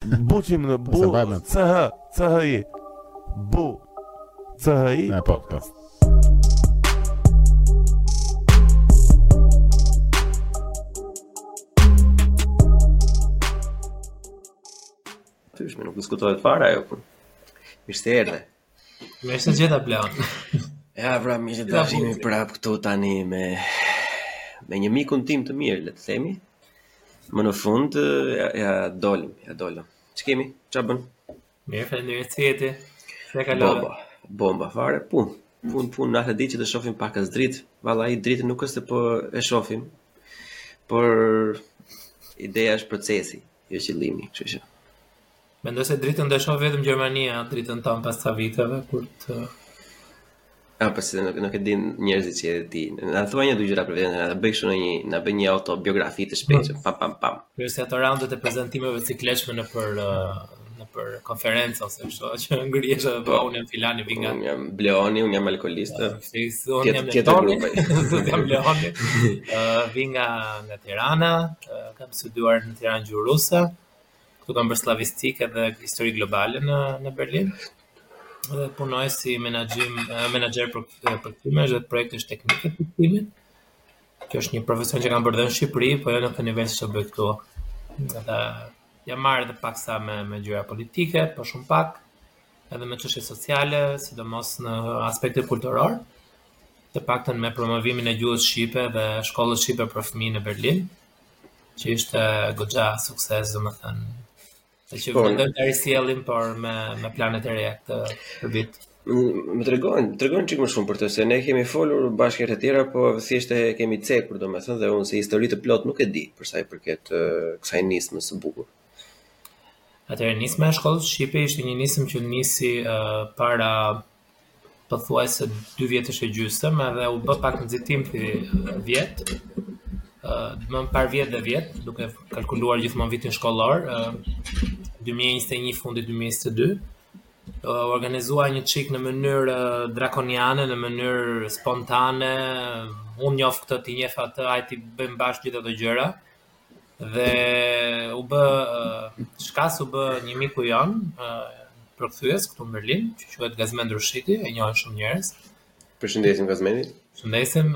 Buçim në bu CH CHI Bu CHI Ne po po Tashmë nuk diskutohet fare ajo punë. Mirë se erdhe. Mirë se gjeta Bleon. Ja, pra, më në fund jemi prap këtu tani me, me një mikun tim të mirë, le të themi. Më në fund, ja, ia dolëm, ia dolëm. Ç'kemi? Ça bën? Mirë, faleminderit. Si je ti. Si ke kaluar. Bomba, bomba, fare, punë. Punë, punë, natë ditë që të shofim pakëz dritë. Vallahi, dritë nuk është se po e shofim. Por, ideja është procesi, jo qëllimi, kështu që. Mendoj se dritën do e shoh vetëm Gjermania, dritën tonë pas ca viteve kur të A po se nuk nuk e dinë njerëzit që e dinë. Na thuaj nja dy gjëra për veten, na bëj kështu një një, na bëj një autobiografi të shpejtë, pam pam pam. Po si ato raundet e prezantimeve të sikletshme nëpër nëpër konferenca ose kështu që ngrihesh edhe po unë jam filani vij nga. Unë jam Bleoni, unë jam alkoolist. Fiks, unë jam tjetër grupe. Unë jam Bleoni. Ë vij nga nga Tirana, kam studiuar në Tiranë gjuhë ruse. Këtu kam bërë slavistikë edhe histori globale në në Berlin. Dhe punoj si menaxhim menaxher për përkthime dhe projektesh teknike të përkthimit. Kjo është një profesion që kam bërë në Shqipëri, po jo në këtë nivel që bëj këtu. Dhe jam marrë edhe paksa me me gjëra politike, po shumë pak edhe me çështje sociale, sidomos në aspektin kulturor, të paktën me promovimin e gjuhës shqipe dhe shkollës shqipe për fëmijë në Berlin. që ishte goxha sukses, domethënë, dhe që po ëndërroj ta risjellim, por me, me planet e reja këtë vit. Më trego një, më trego një çik më shumë për të, se ne kemi folur bashkë herë të tjera, po thjesht e kemi cekur, domethënë, dhe unë si histori të plotë nuk e di për sa i përket kësaj nismë së bukur. Atëherë nisma e shkollës shqipe ishte një nismë që nisi uh, para pothuajse dy vjetësh e gjysëm edhe u bë pak nxitimthi vjet. ë më parvjet dhe vjet, duke kalkuluar gjithmonë vitin shkollor, ë 2021 fundi 2022 u organizua një çik në mënyrë drakoniane, në mënyrë spontane, unë njoh këtë, ti njeh atë, hajt t'i bëjmë bashkë gjithë ato gjëra. dhe u bë shkas u bë një miku jonë përkthyes këtu në Berlin, që quhet Gazmend Rushiti, e njohin shumë njerëz. Përshëndesim Gazmendin. Përshëndesim.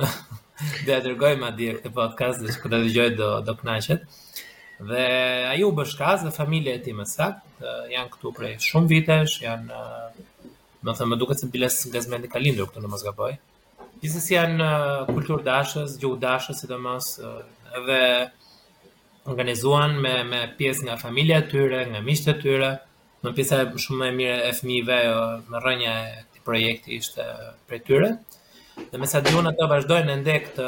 Dhe e dërgojmë atje këtë podcast, dhe që kur ta dëgjojë do, do knaqet. Dhe ai u bë shkas dhe familja e tij më saktë, janë këtu prej shumë vitesh, janë, domethënë, më duket se biles Gazmendi ka lindur këtu në mos gaboj. Mos gaboj. Gjithsesi janë kulturëdashës, gjuhëdashës, sidomos edhe organizuan me me pjesë nga familja e tyre, nga miqtë e tyre. Në pjesa shumë më e mirë e fëmijëve ajo në rrënja e këtij projekti ishte prej tyre. Dhe me sa di unë ata vazhdojnë ende këtë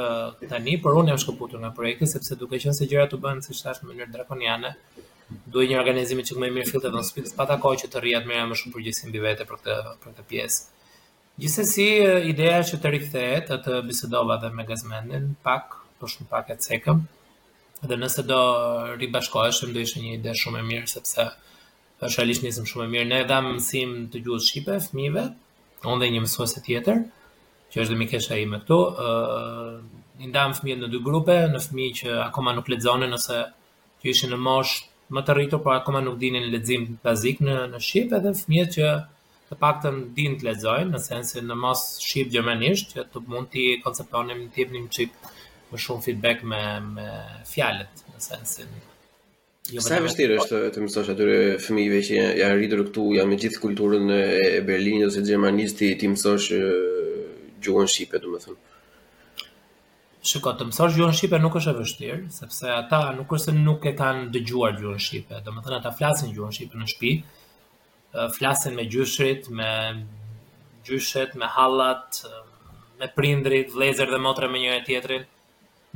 tani, por unë jam shkëputur nga projekti sepse duke qenë se gjërat u bënë siç thashë në mënyrë drakoniane, duhej një organizim një çik më i mirë fillte dhe unë s'pata kohë që të rrija të merrja më shumë përgjegjësi mbi vete për këtë për këtë pjesë. Gjithsesi, ideja që të rikthehet, atë bisedova dhe me Gazmendin pak, por shumë pak e cekëm. Dhe nëse do ribashkoheshim, do ishte një ide shumë e mirë sepse është realisht nismë shumë e mirë. Ne dhamë mësim të gjuhës shqipe fëmijëve, unë dhe një mësuese tjetër, që është dhe mikesha ime këtu. Ë uh, i ndamë fëmijët në dy grupe, në fëmijë që akoma nuk lexonin ose që ishin në moshë më të rritur, por akoma nuk dinin lexim bazik në në shqip, edhe fëmijët që të paktën dinë të lexojnë, në sensin në mos shqip gjermanisht, që të mund t'i konceptonim, t'i jepnim çik më shumë feedback me me fjalët, në sensin Jo, Sa e vështirë është të mësosh atyre fëmijëve që janë janë rritur këtu, janë me gjithë kulturën e Berlinit ose Gjermanisë ti t'i mësosh gjuhën shqipe, domethënë. Shiko, të mësosh gjuhën shqipe nuk është e vështirë, sepse ata nuk është se nuk e kanë dëgjuar gjuhën shqipe. Domethënë ata flasin gjuhën shqipe në shtëpi, flasin me gjyshërit, me gjyshet, me hallat, me prindërit, vëllezër dhe motra me njëri-tjetrin.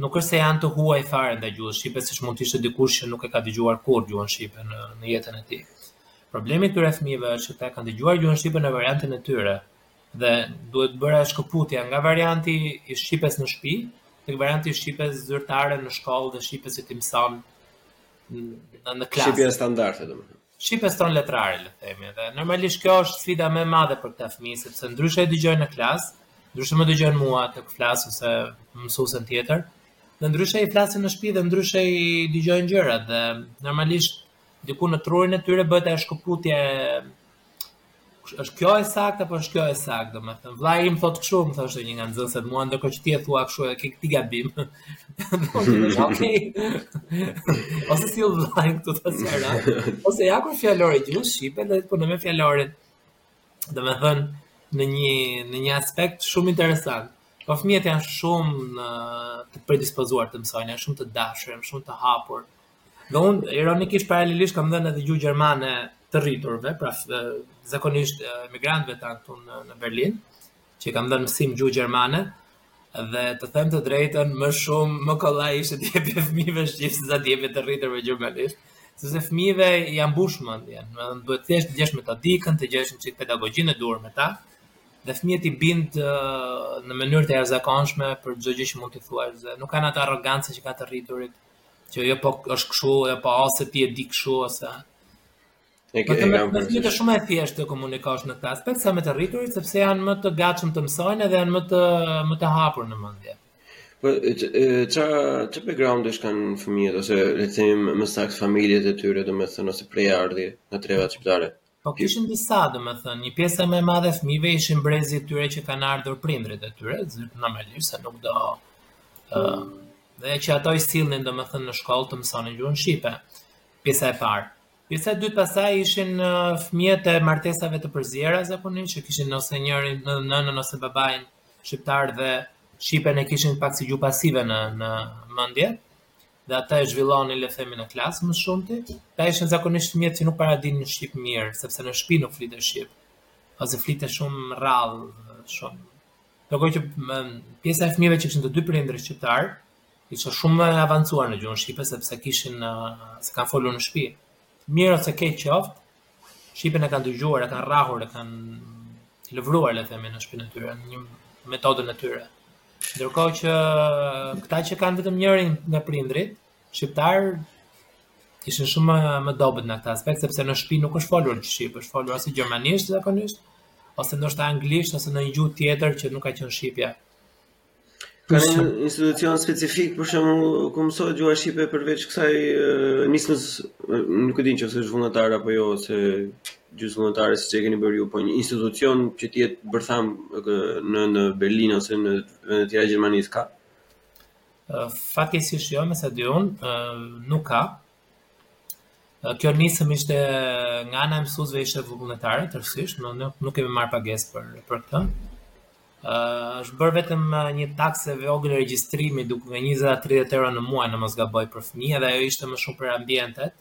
Nuk është se janë të huaj fare ndaj gjuhës shqipe, siç mund të ishte dikush që nuk e ka dëgjuar kurrë gjuhën shqipe në, në jetën e tij. Problemi i këtyre fëmijëve është që ata kanë dëgjuar gjuhën shqipe në variantin e tyre, Dhe duhet bërë shkëputja nga varianti i shqipes në shtëpi, tek varianti i shqipes zyrtare në shkollë dhe shqipes që ti mëson në, në klasë. Shqipja standarte, domethënë. Shqipes tonë letrare, le të themi, dhe normalisht kjo është sfida më e madhe për këta fëmijë, sepse ndryshe e dëgjojnë në klasë, ndryshe më dëgjojnë mua tek flas ose mësuesen tjetër, dhe ndryshe i flasin në shtëpi dhe ndryshe i dëgjojnë gjërat dhe normalisht diku në trurin e tyre bëhet ajo shkëputje është kjo e saktë apo është kjo e saktë, domethënë, vëllai im thotë kështu, më thoshte një nga nxënëset mua, ndërkohë që ti e thua kështu e ke ti gabim, ose sille vëllain këtu të thoja, ose ja ku është fjalori i gjuhës shqipe, dhe të punë me fjalorë, domethënë, në një, në një aspekt shumë interesant, po fëmijët janë shumë në, të predispozuar të mësojnë, janë shumë të dashur, janë shumë të hapur, Dhe unë, ironikisht, paralelisht kam dhënë edhe gjuhë gjermane të rriturve, pra zakonisht migrantëve tanë këtu në, në Berlin, që kam dhënë mësim gjuhë gjermane, dhe të them të drejtën, më shumë më kollaj ishte të jepje fëmijëve shqip se sa të jepje të rriturve gjermanisht, sepse fëmijëve ja mbush mendjen, do të duhet thjesht të gjesh metodikën, të gjesh një çik pedagogjinë e duhur me ta, dhe fëmijët i bind në mënyrë të jashtëzakonshme për çdo gjë që mund të thuash, dhe nuk kanë atë arrogancë që kanë të rriturit Që jo po është kështu, jo po ose ti e di kështu, ose... E ke, e kam përgjithë. Më shumë e thjeshtë të komunikosh në këtë aspekt, sa me të rriturit, sepse janë më të gatshëm të mësojnë edhe janë më të, më të hapur në mëndje. Po, ça, ça background-esh kanë fëmijët, ose le të themi më saktë familjet e tyre, domethënë, ose prejardhje, në treva shqiptare? Po kishin disa, domethënë, një pjesë më e madhe e fëmijëve ishin brezi i dytë që kanë ardhur prindrit e tyre, normalisht, se nuk do... Uh, dhe që ato i sillnin, domethënë, në shkollë të mësonin gjuhën shqipe, pjesa e parë. Pjesa e dytë pastaj ishin uh, fëmijët e martesave të përziera, zakonisht, që kishin ose njërin, ose nënën ose babajnë, shqiptar dhe shqipen e kishin pak si gjuhë pasive në, në mëndje. dhe ata e zhvillonin le të themi në klasë më shumti, këta ishin zakonisht fëmijët që nuk para dinin shqip mirë, sepse në shpi nuk flitej shqip, ose flitej shumë rrallë, shumë. Ndërkohë që pjesa e fëmijëve që kishin të dy prindërit shqiptar, ishin shumë më avancuar në gjuhën shqipe sepse kishin se kanë folur në shpi. Mirë ose keq qoftë, shqipen e kanë dëgjuar, e kanë rrahur, e kanë lëvruar, le themi, në shpinë e tyre, në një metodën e tyre. Ndërkohë që këta që kanë vetëm njërin nga prindrit, shqiptar ishin shumë më dobët në këtë aspekt sepse në shpi nuk është folur shqip, është folur ose gjermanisht zakonisht, ose ndoshta anglisht ose në një gjuhë tjetër që nuk ka qenë shqipja. Ka një institucion specifik për shembull ku mësohet gjuha shqipe përveç kësaj nismës, nuk e di në qoftë se është vullnetare apo jo ose gjysë vullnetare siç e keni bërë ju, po një institucion që të jetë bërtham në në Berlin ose në vende të tjera të Gjermanisë ka. Fatkeqësisht jo, me sa di unë, nuk ka, Kjo nismë ishte nga ana e mësuesve ishte vullnetare tërësisht, në, nuk, nuk kemi marrë pagesë për për këtë. Ë uh, është bërë vetëm një taksë e vogël regjistrimi duke nga 20 a 30 euro në muaj në mos gaboj për fëmijë dhe ajo ishte më shumë për ambientet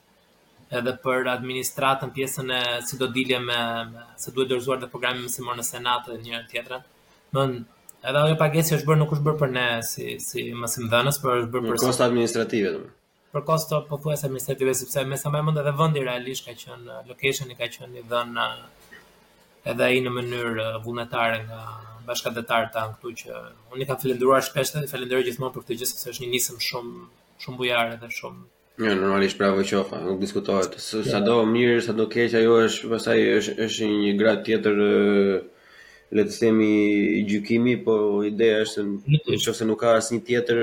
edhe për administratën pjesën e si do dilje me, me se duhet dorëzuar dhe programi mësimor në senat dhe njërën tjetrën. Do edhe ajo pagesë që është bërë nuk është bërë për ne si si mësimdhënës, por është bërë për kosto administrative domethënë. për kosto pothuajse administrative sepse me sa më kujtohet edhe vendi realisht ka qenë location-i ka qenë i dhënë edhe ai në mënyrë vullnetare nga bashkatdhetarët tanë këtu që unë i kam falenderuar shpesh dhe falenderoj gjithmonë për këtë gjë sepse është një nismë shumë shumë bujare dhe shumë Jo, jo, normalisht bravo u qoftë, nuk diskutohet. Sado mirë, sado keq, ajo është, pastaj është është një gradë tjetër le të themi gjykimi, po ideja është nëse nuk ka asnjë tjetër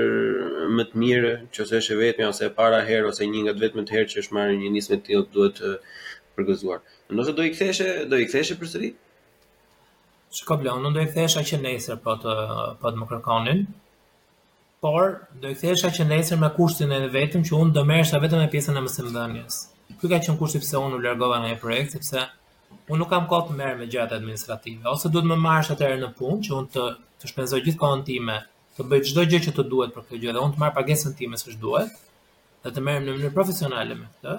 më të mirë, nëse është e vetmja ose e para herë ose një nga të vetmet herë që është marrë një nismë e tillë duhet përgëzuar. Nëse do i ktheshe, do i ktheshe përsëri? S'ka problem, unë do i kthesha që nesër po të po të më kërkonin. Por, do i kthehesha që nesër me kushtin e vetëm që unë do merresha vetëm me pjesën e mësimdhënies. Ky ka qenë kushti pse unë u largova nga ai projekt, sepse unë nuk kam kohë të merrem me gjërat administrative. Ose duhet më marrësh atëherë në punë që unë të të shpenzoj gjithë kohën time, të bëj çdo gjë që të duhet për këtë gjë dhe unë të marr pagesën time siç duhet dhe të merrem në mënyrë profesionale me këtë,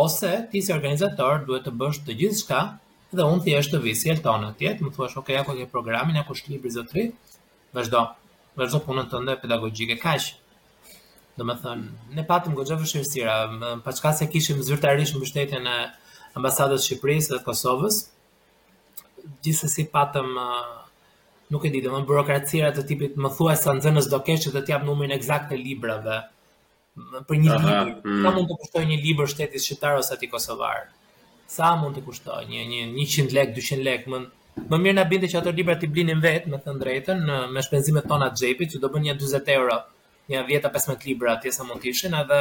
ose ti si organizator duhet të bësh gjithçka dhe unë thjesht të vij si i ftuar e të më thuash, ok, ja ku ke programin, ja ku është libri zotëri, Vazhdo, vazhdo punën tënde pedagogjike. Kaq. Domethënë, ne patëm goxha vështirësira, paçka se kishim zyrtarisht mbështetjen e ambasadës së Shqipërisë dhe Kosovës. Gjithsesi patëm nuk e di, domethënë burokracira të tipit më thuaj sa nxënës do kesh që të të jap numrin ekzakt të librave. për një libër, sa mund të kushtojë një libër shtetit shqiptar ose atij kosovar? Sa mund të kushtojë një një 100 lek, 200 lek, më më mirë na binte që ato libra t'i blinim vetë, me thënë të drejtën, ne me shpenzimet tona të xhepit, që do bënin një 40 euro, një 10-15 libra atje sa mund të ishin, edhe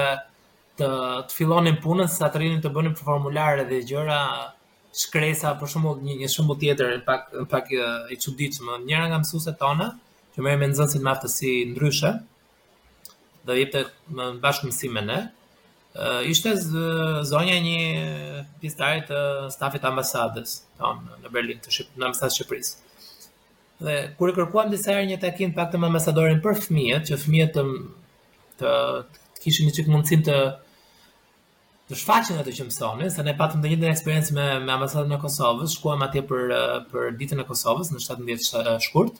të të fillonin punën sa të rrinin të bënin formulare dhe gjëra shkresa për shembull një, një shembull tjetër pak pak i çuditshëm njëra nga mësueset tona që merret me nxënësit me aftësi ndryshe do jepte bashkë mësim me ne, ishte zonja e një pjesëtari të stafit të ambasadës tonë në Berlin, të Shqip, në ambasadën e Shqipërisë. Dhe kur ne kërkuam disa herë një takim paktën me ambasadorin për fëmijët, që fëmijët të, të, të kishin një çik mundësinë të të shfaqnin atë që mësonin, se ne patëm të njëjtën eksperiencë me me ambasadën e Kosovës, shkuam atje për për ditën e Kosovës në 17 shkurt.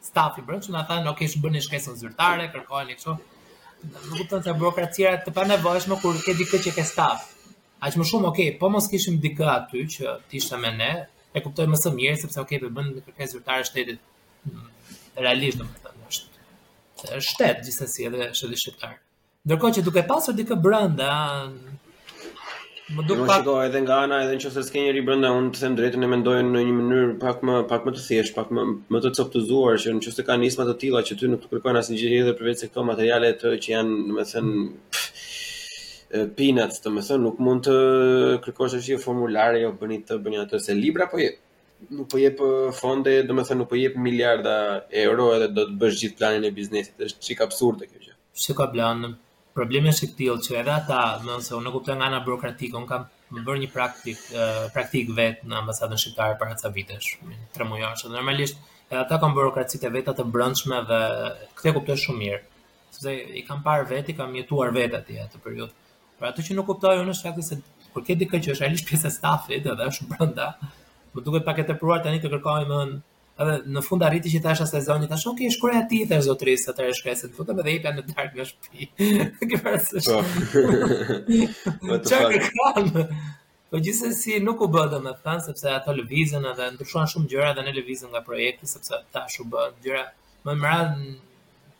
Staf i brendshëm na thanë, "Ok, bëni shkresën zyrtare, kërkojeni kështu." Më kupton, burokracira të panevojshme kur ke dikë që ke staf. Aq më shumë, ok, po mos kishim dikë aty që të ishte me ne, e kuptoj më së miri sepse ok, po bën kërkesë zyrtare shtetit. Realisht domethënë është shtet gjithsesi edhe shteti shqiptar. Ndërkohë që duke pasur dikë brenda, më duket pak. Shiko edhe nga ana edhe nëse s'ke njëri brenda, unë të them të drejtën e mendoj në një mënyrë pak më pak më të thjeshtë, pak më më të copëzuar që nëse ka nisma të tilla që ty nuk të kërkojnë asnjë gjë tjetër përveç se këto materiale të që janë, domethënë peanuts, domethënë nuk mund të kërkosh asnjë jo formulare, jo bëni këtë bëni atë se libra po jep nuk po jep fonde, domethënë nuk po jep miliarda euro edhe do të bësh gjithë planin e biznesit. Është çik absurde kjo gjë. Se ka problem. Problemi është i tillë që edhe ata, domethënë unë e kuptoj nga ana burokratike, unë kam bërë një praktikë, praktikë vetë në ambasadën shqiptare para ca vitesh, tremujore, dhe normalisht edhe ata kanë burokracitë e veta të brendshme dhe këtë e kuptoj shumë mirë, sepse i kam parë vetë, i kam jetuar vetë atje atë periudhë. Por atë që nuk kuptoj unë është fakti se kur ke dikë që është realisht pjesë e stafit dhe është brenda, më duket pak e tepruar tani të kërkojmë Edhe në fund arriti që i thashë asaj zonjës, thashë ok, shkruaji atij zotërisë, atëherë shkruaj se të futem edhe jepja në darkë në shtëpi. Ke parasysh? Po. Çfarë kërkon? Po gjithsesi nuk u bë domethënë sepse ato lëvizën edhe ndryshuan shumë gjëra dhe ne lëvizëm nga projekti sepse pastaj u bënë gjëra më me radhë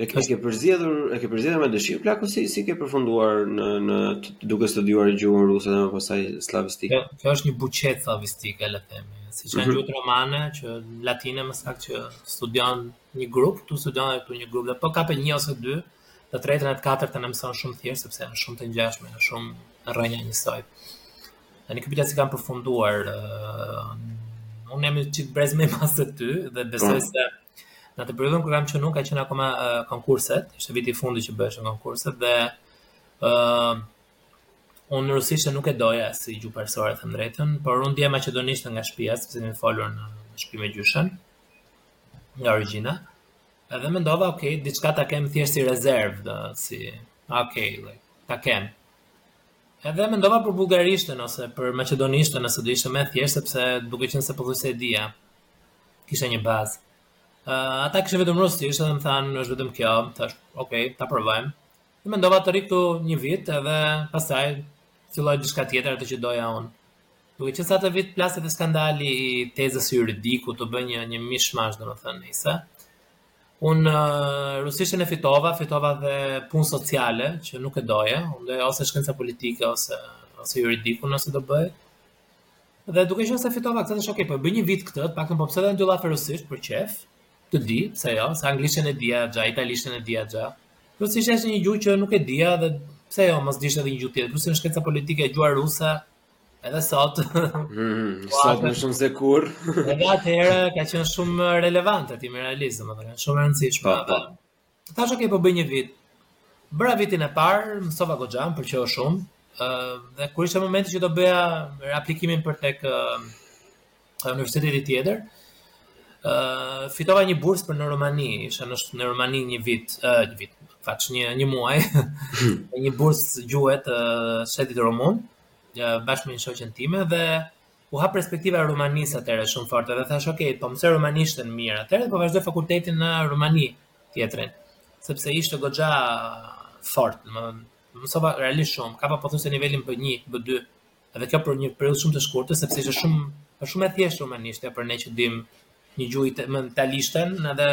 E ke, ke përzgjedhur, e ke përzgjedhur me dëshirë plako, si si ke përfunduar në në duke studiuar gjuhën ruse dhe më pastaj slavistike. Kjo, kjo është një buqetë slavistike, le të themi, siç janë mhm. gjuhët romane që latine më saktë që studion një grup, ti studion edhe këtu një grup, dhe po kape një ose dy, të tretën e të katërtën e mëson shumë thjesht sepse janë shumë të ngjashme, janë shumë rrënja njësoj. Dhe në pyetjen si kam përfunduar, uh, unë jam një çikë brez më pas se ty dhe besoj po. se Në atë periudhën kur kam qenë unë ka qenë akoma uh, konkurset, ishte viti i fundit që bëheshin konkurset dhe ë uh, unë rusishten nuk e doja si gjuhë parësore, të drejtën, por unë dija maqedonisht nga shtëpia, sepse kemi folur në shtëpi me gjyshen nga origjina. Edhe mendova, ok, diçka ta kem thjesht si rezervë, domethënë si ok, like, ta kem. Edhe mendova për bullgarishten ose për maqedonishten, nëse do ishte më thjesht sepse duke qenë se pothuajse e dija. kisha një bazë. Uh, ata kishin vetëm rusisht dhe më thanë, është vetëm kjo, thashë, ok, ta provojmë. Dhe mendova të rri këtu një vit edhe pastaj filloj diçka tjetër atë që doja unë. Duke qenë se atë vit plasi edhe skandali i tezës së juridikut u bë një, një mishmash domethënë nejse. Unë uh, rusishten e fitova, fitova dhe punë sociale që nuk e doja, unë doja ose shkenca politike ose, ose juridik nëse do bëja. Dhe duke qenë se fitova këtë thashë okay, po bëj një vit këtë, paktën po mësoj dhe unë dy llafe rusisht për qejf, të di, pse jo, se anglishten e dija xha, italishten e dija xha. Rusisht është një gjuhë që nuk e dija dhe pse jo, mos të dish edhe një gjuhë tjetër. Plus në shkenca politike gjuha ruse, edhe sot. Mm, po, sot më shumë se kurrë. edhe atëherë ka qenë shumë relevante të themi realisht, apo shumë e rëndësishme. Po, po. Thashë ok po bëj një vit. Bëra vitin e parë, mësova goxha, më pëlqeu shumë. Ë dhe kur ishte momenti që do bëja aplikimin për tek universiteti tjetër, ë fitova një bursë për në Rumani, isha në në Rumani një vit, ë një vit, fakt një një muaj, një bursë gjuhe të shtetit rumun, bashkë me një shoqen time dhe u hap perspektiva e Rumanisë atëherë shumë fort dhe thashë ok, po mësoj rumanishten mirë. Atëherë po vazhdoj fakultetin në Rumani tjetrin, sepse ishte goxha fort, më mësova realisht shumë, kapa pothuajse nivelin B1, B2. Edhe kjo për një periudhë shumë të shkurtër sepse ishte shumë është shumë e thjeshtë rumanishtja për ne që dim një gjuhë domethënë italishten edhe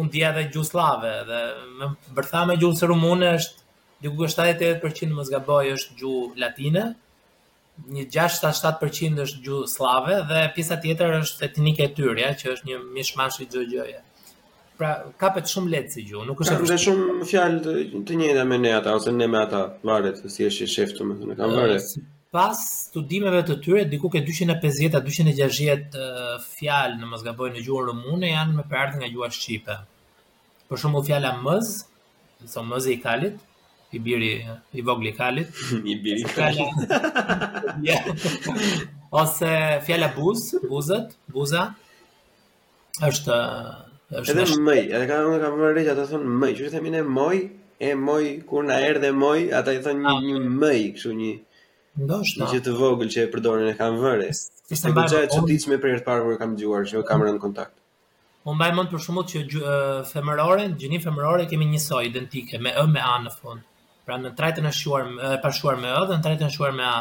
unë dija dhe gjuhë sllave dhe bërthama e gjuhës rumune është diku 70-80% mos gaboj është gjuhë latine një gjashtë a shtatë përqind është gjuhë sllave dhe pjesa tjetër është etnike e tyrja, që është një mishmash i çdo gjëje. Pra, kapet shumë lehtë si gjuhë, nuk është e vështirë. Ka shumë fjalë të, të njëjta me ne ata ose ne me ata, varet se si e sheh, domethënë, kanë varet. Pas studimeve të tyre, diku ke 250 a 260 fjalë, në mos gaboj në gjuhën rumune, janë me prejardhje nga gjuha shqipe. Për shembull fjala mëz, sa mëzi i kalit, i biri i vogël i kalit, i biri i kalit. Ose fjala buz, buzët, buza është është edhe mëj, edhe ka unë kam vënë re ata thonë mëj, ç'themi ne moj, e moj kur na erdhe moj, ata i thonë një ah. një mëj, kështu një ndoshta një gjë të vogël që e përdorin e kam vënë re. Ishte një gjë e çuditshme për herë të parë kur kam dëgjuar që kam rënë në kontakt. Unë mbaj mend për shembull që gji, femërore, gjinin femërore kemi njësoj identike me ë me a në fund. Pra në trajtën e shquar e pashquar me ë dhe në trajtën e shquar me a.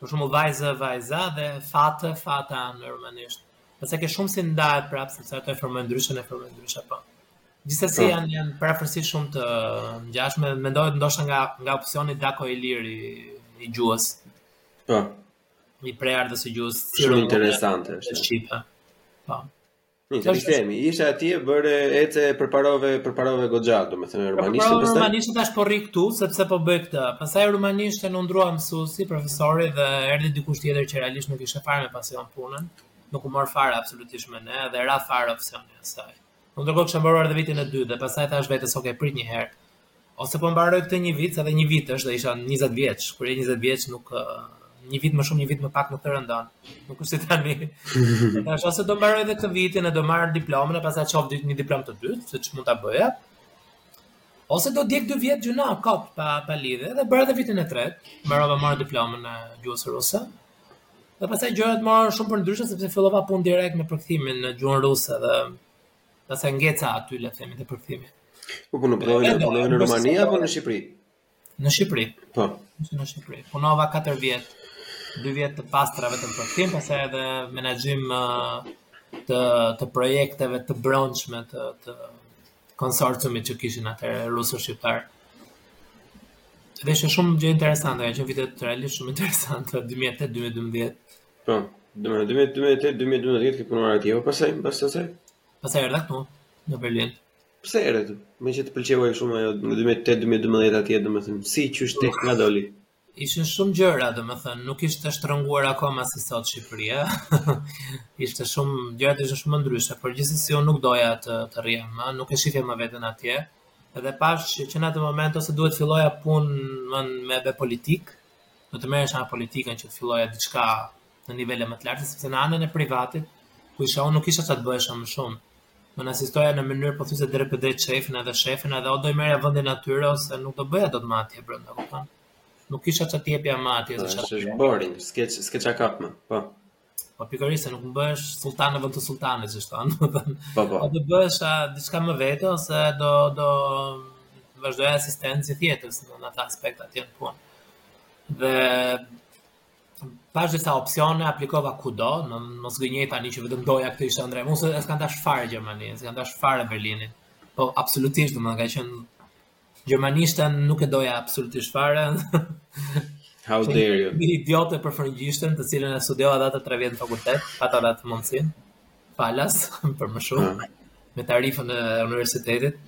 Për shembull vajzë vajza dhe fatë fata në rumanisht. Nëse te shumësi ndahet prapë sepse ato e formojnë ndryshe në formën ndryshe po. Gjithsesi po. janë janë parafërsisht shumë të ngjashme, mendohet ndoshta nga nga opsioni dako-ilir i gjuhës. Po. I prejardhjes së gjuhës. Shumë interesante është. Shqipa. Po. Që të rikthehemi, isha atje bëre ece përparove, përparove goxha, domethënë rumanisht. Përparove pastaj... rumanishte thashë po rri këtu, sepse po bëj këtë. Pastaj rumanishten u ndërrua mësuesi, profesori dhe erdhi dikush tjetër që realisht nuk e kishte fare me pasion punën. Nuk u mor fare absolutisht me ne dhe ra fare opsioni e saj. Unë ndërkohë kisha mbaruar edhe vitin e dytë dhe pastaj thashë vetes, ok, prit një herë. Ose po mbaroj këtë një vit, edhe një vit është, do isha 20 vjeç. Kur je 20 vjeç nuk një vit më shumë, një vit më pak nuk të rëndon. Nuk është si tani. Thashë ose do mbaroj edhe këtë vitin e do marr diplomën e pastaj shoh gjej një diplomë të dytë, siç mund ta bëja. Ose do djeg 2 vjet dynja kot pa pa lidhje dhe bëra edhe vitin e tretë, mbarova mora diplomën e gjuhës ruse. Dhe pastaj gjërat morën shumë për ndryshe sepse fillova punë direkt me përkthimin në gjuhën ruse dhe pastaj ngeca aty le të themi te përkthimi. Po po në po në Rumani apo në Shqipëri? Në Shqipëri. Po. Në Shqipëri. Punova 4 vjet. 2 vjet të pastra vetëm për përkthim, pastaj edhe menaxhim të të projekteve të brendshme të të konsorciumit që kishin atëherë ruso-shqiptar. Dhe ishte shumë gjë interesante, kanë qenë vite realisht shumë interesante 2008-2012. Po, domethënë 2008-2012 ke punuar atje, po pastaj pas asaj? Pastaj erdha këtu në Berlin. Pse erdhe këtu? Meqë të pëlqeu aq shumë ajo në 2008-2012 atje, domethënë, si qysh te, nga doli? Ishin shumë gjëra, domethënë, nuk ishte shtrënguar akoma si sot Shqipëria. ishte shumë gjërat ishin shumë më ndryshe, por gjithsesi unë nuk doja të të rrija më, nuk e shifja më veten atje. Edhe pashë që, që në atë moment ose duhet të filloja punë me me politikë, me t'u merresha me politikën që të filloja diçka në nivele më të larta, sepse në anën e privatit, ku isha unë nuk kisha sa të bëhesha më shumë. Më në asistoja në mënyrë pothuajse drejtpërdrejt shefin edhe shefin edhe o do i merrja vendin atyre ose nuk do bëja dot më atje brenda, kupton. Nuk kisha ç'të jepja më atje. Po, është është boring, s'ke ç'kap më, po. Po pikërisht se nuk bëhesh sultan në vend të sultanit, si thonë. Po, po. Do bësh diçka më vete ose do do vazhdoj asistencë tjetër në atë aspekt atje në punë. Dhe Pashë disa opsione, aplikova kudo, të mos gënjej tani që vetëm doja këtë ishte ëndrra ime. Unë s'e s'kam dash fare Gjermaninë, s'kam dash fare Berlinin. Po absolutisht, domethënë ka qenë Gjermanishten nuk e doja absolutisht fare. How dare you? Isha idiote për frëngjishten, të cilën e studiova dhe atë 3 vjet në fakultet, pata dhe atë mundësinë. Falas për më shumë, ah, me tarifën e universitetit.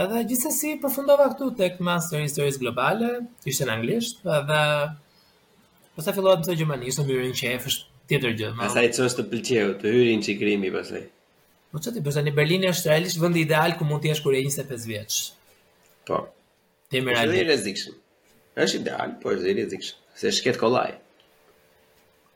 Edhe gjithsesi përfundova këtu tek Masteri i Historisë Globale, ishte në anglisht, edhe Pastaj fillova të bëj gjermanisht dhe më hyri në qejf, është tjetër gjë. Pastaj ç'ishte, të pëlqeu, të hyri një çik krimbi pastaj. Po çati, po tani Berlini është realisht vendi ideal ku mund të jesh kur je 25 vjeç. Po. Ti më rani. Është i rrezikshëm. Është ideal, po është i rrezikshëm, se shket kollaj.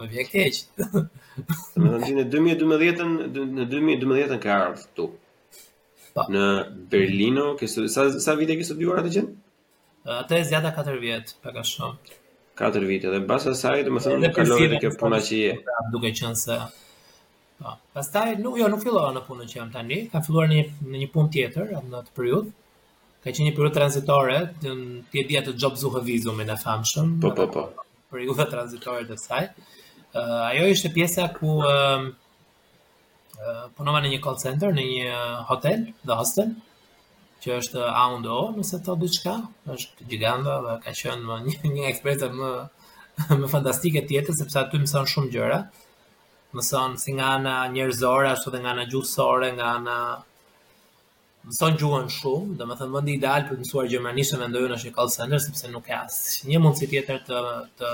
Më vjen keq. Domethënë në 2012-ën, në 2012-ën ke ardhur këtu. Po. Në Berlin, ke sa sa vite ke studiuar atë gjë? Atë e zgjata 4 vjet, pak a shumë. 4 vite dhe mbas asaj, domethënë nuk kalove te kjo puna që je. Pra, duke qenë se po. Pastaj nuk jo, nuk fillova në punën që jam tani, kam filluar në një në një punë tjetër, në atë periudhë. Ka qenë një periudhë tranzitore, ti e di atë Jobsuche vizumin e famshëm. Po po po. Periudha tranzitore të saj. Uh, ajo ishte pjesa ku uh, punova në një call center, në një hotel, dhe hostel, që është A und O, nëse të thotë diçka, është gjigande dhe ka qenë më një, një eksperiencë më, më fantastike të jetës, sepse aty mëson shumë gjëra, mëson si nga ana njerëzore, ashtu dhe nga ana gjuhësore, nga ana Mëson gjuhën shumë, domethënë vendi ideal për të mësuar gjermanishtën mendoj unë është një call center sepse nuk ka asnjë mundësi tjetër të të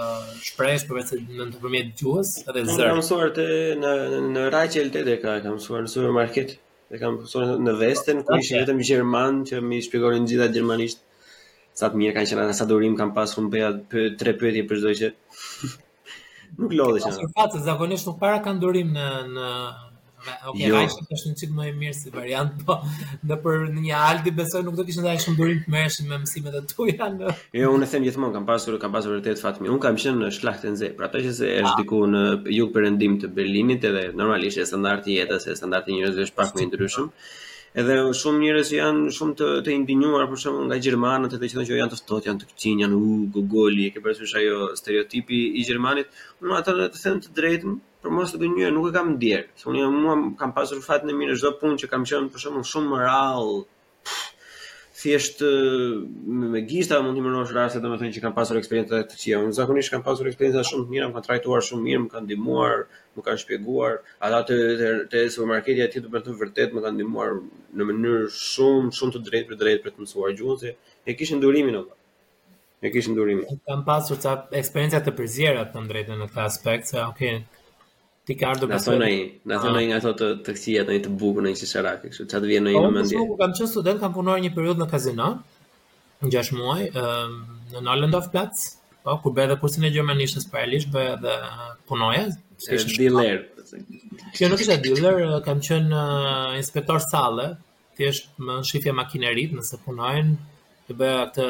shprehesh përveçse në nëpërmjet gjuhës dhe zërit. Unë kam mësuar te në në Raqë Eltet e ka, kam mësuar në supermarket dhe kam mësuar në Vesten ku ishin vetëm gjerman që m'i shpjegonin të gjitha gjermanisht. Sa të mirë kanë qenë ata, sa durim kanë pasur unë bëja tre pyetje për çdo gjë. Nuk lodheshin. Është fat se zakonisht nuk para kanë durim në në Ok, jo. Ai është një çik më e mirë si variant, po në për në një Aldi besoj nuk do kishin dhe aq shumë durim të merreshin me mësimet e tua në. Jo, unë them gjithmonë kam pasur kam pasur vërtet fat mirë. Unë kam qenë në Schlachtensee, pra ato që se është ah. diku në jugperëndim të Berlinit edhe normalisht edhe standardi i jetës, edhe standardi i njerëzve është pak më i ndryshëm. Edhe shumë njerëz janë shumë të të indinjuar për shembull nga gjermanët, edhe që thonë që janë të ftohtë, janë të këqinj, janë u gogoli, e ke parasysh ajo stereotipi i gjermanit. Unë atë të them të drejtën, për mos të gënjyer, nuk e kam ndier. Se unë jam mua kam pasur fatin e mirë çdo punë që kam qenë për shembull shumë rrallë. Thjesht me, me gishta mund të numërosh raste domethënë që kam pasur eksperienca të këqija. Unë zakonisht kam pasur eksperienca shumë të mira, më kanë trajtuar shumë mirë, më kanë ndihmuar, më kanë shpjeguar ata te te supermarketi aty domethënë vërtet më kanë ndihmuar në mënyrë shumë shumë të drejtpërdrejtë për të mësuar gjuhën se e kishin durimin apo e kishin durimin kam pasur ca eksperienca të përziera të them të drejtën në këtë aspekt se ok ti ka ardhur na thonë ai na thonë ai nga ato të taksia tani të bukur në një shisharak kështu ça të vjen në një po, mendje unë kam qenë student kam punuar një periudhë në kazino gjashtë muaj në Nollendorfplatz, po, ku bëja edhe kursin e gjermanishtes, paralelisht bëja edhe punoja. Ishe dealer. Kjo jo, nuk isha dealer, kam qenë inspektor salle, thjesht të shifja makineritë nëse punojnë, të bëja këtë,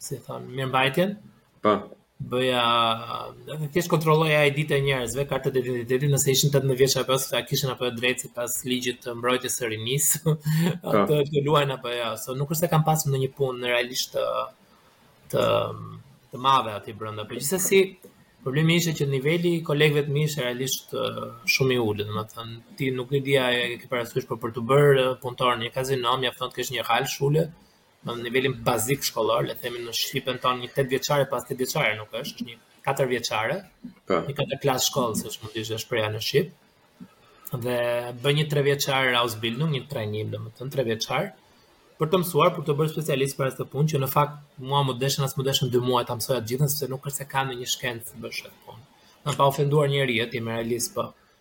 si e thonë, mirëmbajtjen. Po. bëja edhe thjesht kontrolloja ID-të e njerëzve kartën e identitetit nëse ishin 18 vjeç apo se a kishin apo jo të drejtë sipas ligjit të mbrojtjes së rinisë po. atë të luajnë apo jo so nuk është se kam pasur ndonjë punë realisht të të, të madhe aty brenda por gjithsesi problemi ishte që niveli i kolegëve të mi ishte realisht shumë i ulët domethënë ti nuk e di a e ke parasysh por për t'u bërë punëtor në një kazino mjafton të kesh një Hauptschule në nivelin bazik shkollor, le të themi në shqipen tonë një 8 vjeçare pas 8 vjeçare nuk është, është një 4 vjeçare. Po. Një 4 klasë shkollë, siç mund të ishte shprehja në shqip. Dhe bën një 3 vjeçar Ausbildung, një trajnim, domethënë 3 vjeçar për të mësuar, për t'u bërë specialist për atë punë që në fakt mua m'u deshën as m'u deshën 2 muaj ta mësoja të gjithën sepse nuk është se ka një shkencë të bësh atë punë. Po pa ofenduar njerëzit, jemi realistë po.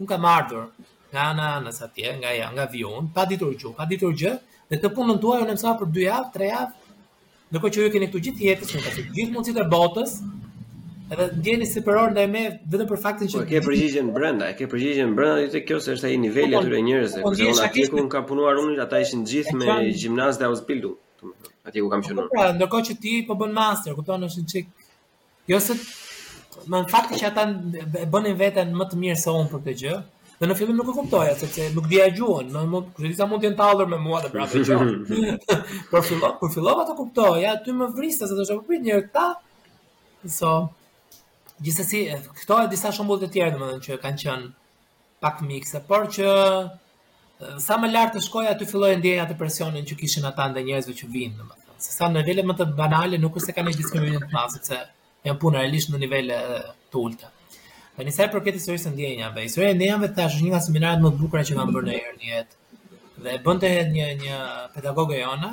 Unë kam ardhur nga ana e anës atje, nga ja, nga viun, pa ditur gjuhë, pa ditur gjë, dhe këtë punën tuaj unë e mësova për 2 javë, 3 javë. Ndërkohë që ju keni këtu gjithë jetën, keni pasur gjithë mundësitë e botës, edhe ndiheni superiorë ndaj meje vetëm për faktin që po, ke përgjigjen brenda, e ke përgjigjen brenda aty te kjo se është ai niveli po, po, i atyre njerëzve, kurse unë atje ku unë kam punuar unë ata ishin të gjithë me gjimnaz dhe ausbildung, domethënë, atje ku kam qenë. Po, pra, ndërkohë që ti po bën master, kupton, është një çik Jo se më në fakt që ata e bënin veten më të mirë se unë për këtë gjë. Dhe në fillim nuk e kuptoja sepse nuk dija gjuhën, më mund të disa mund të jenë tallur me mua dhe bravo u qoftë. Por fillo, por fillova të kuptoja, aty më vriste se do të shpërit një këta. So, gjithsesi këto e disa shembuj të tjerë domethënë që kanë qenë pak mikse, por që sa më lart të shkoja aty filloja ndjeja atë presionin që kishin ata ndaj njerëzve që vinin, domethënë. Se sa në nivele më banale nuk është se kanë diskriminim të madh, sepse janë punë realisht në nivele të ulta. Tani sa i përket historisë të ndjenjave, historia e ndjenjave thashë është një nga seminarat më të bukura që kam bërë ndonjëherë në jetë. Dhe e bënte një, një pedagoge jona,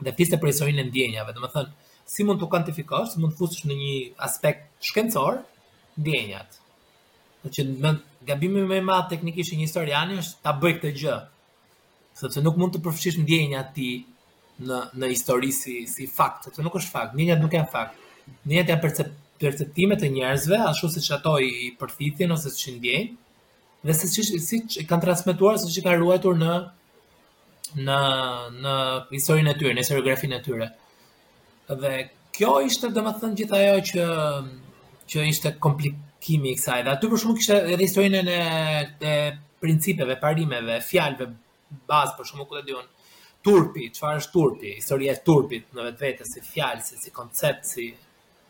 dhe fliste për historinë e ndjenjave, domethënë, si mund të kuantifikosh, si mund të fusësh në një aspekt shkencor ndjenjat. Dhe që gabimi më i madh teknikisht i një historiani është ta bëjë këtë gjë, sepse nuk mund të përfshish ndjenjat ti në, në histori si, si fakt, sepse nuk është fakt, ndjenjat nuk janë fakt. Ndjenjat janë percep, perceptime të njerëzve, ashtu siç ata i përthithin ose siç i ndjejnë, dhe siç, siç i kanë transmetuar, siç i kanë ruajtur në në në historinë e tyre, në historiografinë e tyre. Dhe kjo ishte domethënë gjithë ajo që që ishte komplikimi i kësaj. Dhe aty për shembull kishte edhe historinë e, e principeve, parimeve, fjalëve bazë për shembull ku e di unë. Turpi, çfarë është turpi? Historia e turpit në vetvete si fjalë, si, si koncept, si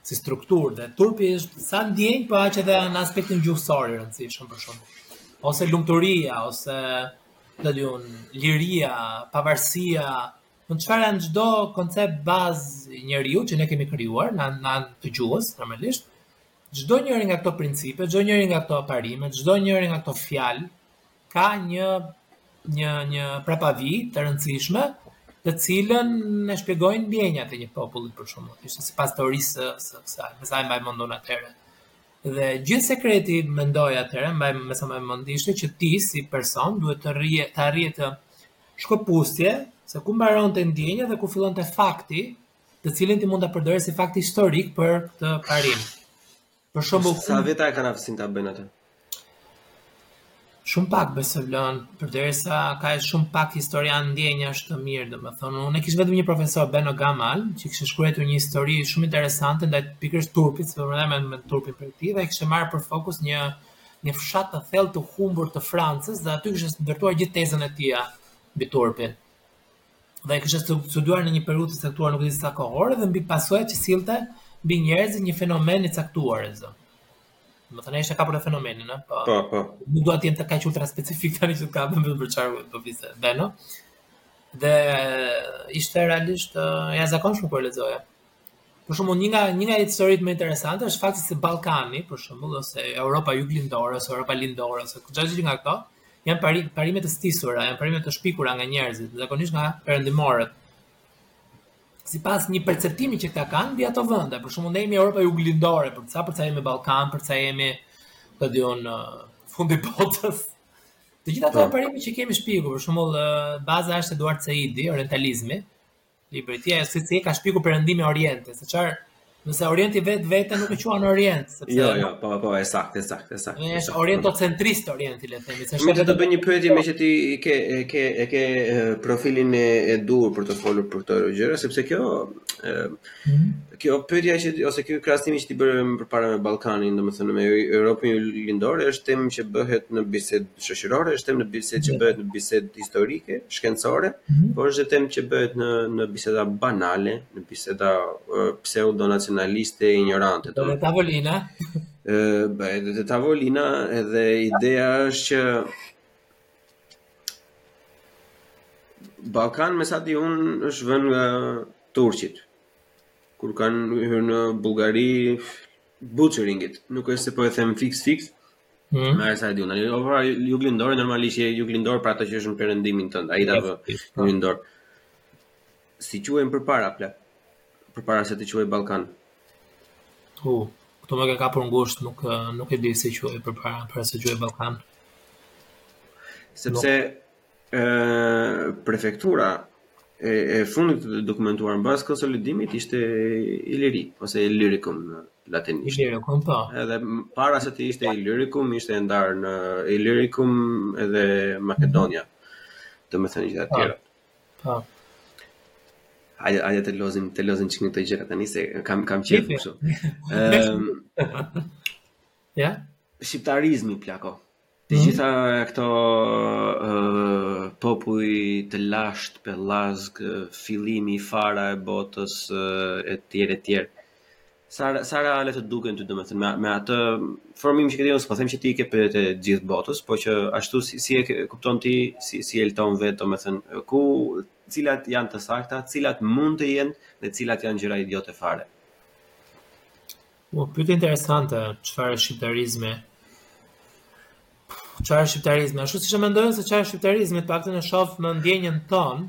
si strukturë dhe turpi është sa ndjenjë po aq edhe në aspektin gjuhësor i rëndësishëm për shembull ose lumturia ose domethënë liria, pavarësia, në çfarë janë çdo koncept bazë i njeriut që ne kemi krijuar me anë të gjuhës normalisht. Çdonjëri nga këto principe, çdonjëri nga këto parime, çdonjëri nga këto fjalë ka një një një prapavi të rëndësishme, të cilën e shpjegojnë ndjenjat e një populli për shembull, ishte sipas teorisë së kësaj, me sa e mbaj mend unë atëherë. Dhe gjithë sekreti mendoj atëherë, mbaj me sa mbaj mend ishte që ti si person duhet të rrije të arrije të shkëpustje se ku mbaronte ndjenja dhe ku fillonte fakti, të cilin ti mund ta përdorje si fakti historik për këtë parim. Për shembull, sa veta e kanë aftësinë ta bëjnë atë? Shumë pak besoj vlla, përderisa ka shumë pak historianë ndjenjash të mirë, domethënë unë kisha vetëm një profesor Beno Gamal, që kishte shkruar një histori shumë interesante ndaj pikërisht turpit, sepse përmenda më, më turpin për ty dhe kishte marrë në fokus një një fshat të thellë të humbur të Francës dhe aty kishte ndërtuar gjithë tezën e tij mbi turpin. dhe e kishte studiuar në një periudhë të caktuar nuk di sa kohore dhe mbi pasojat që sillte mbi njerëzit një fenomen i caktuar e zë. Domethënë ishte kapur te fenomeni, no? Po, po, po. Nuk duhet të jetë kaq ultra specifik tani që ta kapin për çfarë po bisedojmë. Dhe, në? Dhe ishte realisht e jashtëzakonshme kur e lexoja. Për shembull, një nga një nga historitë më interesante është fakti se Ballkani, për shembull, ose Europa Juglindore, ose Europa Lindore, ose çdo gjë nga këto, janë pari, parime të stisura, janë parime të shpikura nga njerëzit, zakonisht nga perëndimorët. Sipas një perceptimi që këta kanë mbi ato vende, për shembull, ne jemi Europa Juglindore, për ca për ca jemi Ballkan, për ca jemi, ku di unë, fundi botës. Të gjitha ato po. parime që kemi shpikur, për shembull, baza është Eduard Saidi, orientalizmi, Libri i tij se si e ka shpikur perëndimi Orientin, se çfarë Nëse Orienti vetë veten nuk e quan Orient, sepse Jo, jo, po po, është saktë, është saktë, është saktë. Është orientocentrist Orienti, le të themi, do të bëj një pyetje meqë ti e ke e ke e ke profilin e, e duhur për të folur për këto gjëra, sepse kjo ë mhm. Kjo pyetja që ose ky krahasimi që ti bëre më përpara me Ballkanin, domethënë me Europën Lindore, është temë që bëhet në bisedë shoqërore, është temë në bisedë që bëhet në bisedë historike, shkencore, mm -hmm. por është temë që bëhet në në biseda banale, në biseda uh, pseudonacionaliste e injorante. Po te tavolina. Ë, bëhet edhe te tavolina, edhe ideja është që Ballkan me sa di unë është vënë nga turqit kur kanë hyrë në Bullgari butchering it. Nuk është se po e them fiks fiks. Mm. Me aq sa di unë. Ai ta vë juglindor normalisht je juglindor për atë që është në perëndimin tënd. Ai ta vë juglindor. Si quhej përpara plak? Përpara se të quhej Ballkan. U, uh, këtu më ke kapur ngushtë, nuk nuk e di si quhej përpara para se të quhej Ballkan. Sepse Ë prefektura e, e fundit e dokumentuar mbas konsolidimit ishte Iliri ose Illyricum në latinisht. Illyricum po. Edhe para se të ishte Illyricum ishte e ndarë në Illyricum edhe Makedonia. Do me thënë që aty. Po. po. Hajde, hajde të lozim, të lozim çikë te gjërat tani se kam kam qejf kështu. Ëm. Ja. Shqiptarizmi plako. Të mhm. gjitha këto uh, popuj të lashtë, pellazgë, fillimi, fara e botës uh, e tjerë e tjerë. Sa sa reale të duken ty, domethënë me me atë formim që ke ti, unë s'po them që ti ke për të gjithë botës, po që ashtu si, si e ke, kupton ti si si Elton vetë domethënë ku cilat janë të sakta, cilat mund të jenë dhe cilat janë gjëra idiote fare. O pyetje interesante, çfarë është shqiptarizmi? Çfarë është shqiptarizmi? Ashtu siç e mendoj se çfarë është shqiptarizmi, të paktën e shoh në ndjenjën tonë,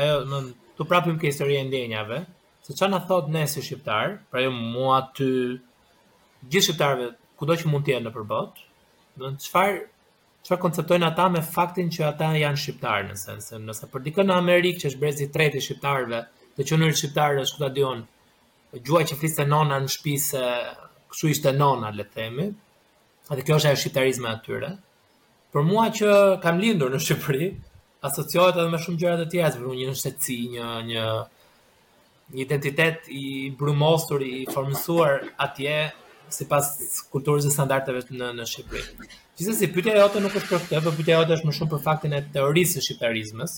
ajo në të prapë vijmë ke historia e ndjenjave, se çfarë na thotë ne si shqiptarë, pra jo mua ty, gjithë shqiptarëve kudo që mund të jenë nëpër botë, do të çfarë çfarë konceptojnë ata me faktin që ata janë shqiptarë në sens se nëse për dikën në Amerikë që është brezi i tretë i shqiptarëve, të qenurit shqiptar është ku ta di unë gjuha që fliste nona në shtëpi se kështu ishte nona le të themi. Dhe kjo është ajo shqiptarizma e tyre. Për mua që kam lindur në Shqipëri, asociohet edhe me shumë gjëra të tjera, sepse një shtetësi, një një një identitet i brumosur, i formësuar atje sipas kulturës dhe standardeve në në Shqipëri. Gjithsesi, pyetja jote nuk është për këtë, por pyetja jote është më shumë për faktin e teorisë së shqiptarizmës.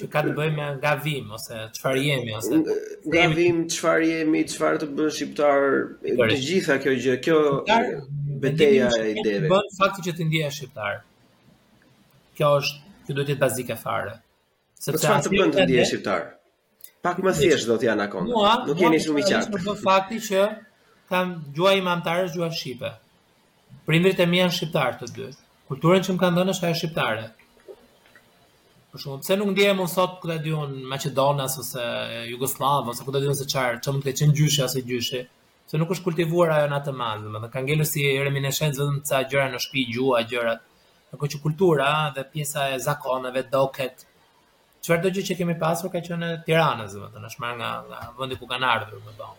që ka të bëjë me nga vijmë ose çfarë jemi ose nga vijmë, çfarë jemi, çfarë të bën shqiptar, e gjithë kjo gjë, kjo beteja e ideve. Bën fakti që ti ndjehesh shqiptar. Kjo është, kjo duhet të jetë bazike fare. Po Sepse çfarë të bën të ndjehesh shqiptar? Pak më thjesht do të janë akoma. Nuk jemi shumë i qartë. Më bën fakti që kam gjuha ime amtare, gjuha shqipe. Prindërit e mi janë shqiptarë të dy. Kulturën që më kanë dhënë është ajo shqiptare. Për shembull pse nuk ndjehem unë sot ku ta di unë maqedonas ose jugosllav ose ku ta di unë se çfarë, çfarë mund të ketë qenë gjyshi ose gjyshja, se nuk është kultivuar ajo në atë masë, domethënë ka ngelur si reminishencë vetëm ca gjëra në shtëpi, gjuha, gjërat. Apo që kultura dhe pjesa e zakoneve, doket, Çfarëdo gjë që kemi pasur ka qenë tiranase, dhe domethënë s'është marrë nga, nga vëndi ku kanë ardhur, më të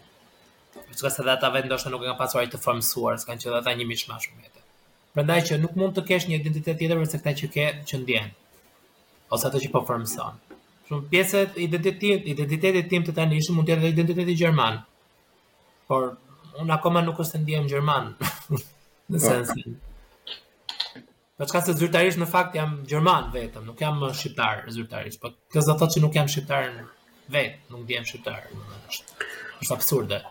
Për shkak se dhe ata vetë ndoshta nuk e kanë pasur aq të formësuar, se kanë qenë dhe ata një mishmash më vete. Prandaj që nuk mund të kesh një identitet tjetër veçse këtë që ke që ndjen. Ose ato që po formëson. Shumë pjesë të identitetit, identitetit tim të tanishëm mund të jetë identiteti gjerman. Por unë akoma nuk është se ndihem gjerman. Në sensin. Paçka se zyrtarisht në fakt jam gjerman vetëm, nuk jam shqiptar zyrtarisht, po kjo do të thotë që nuk jam shqiptar vet, nuk ndihem shqiptar, është është absurde.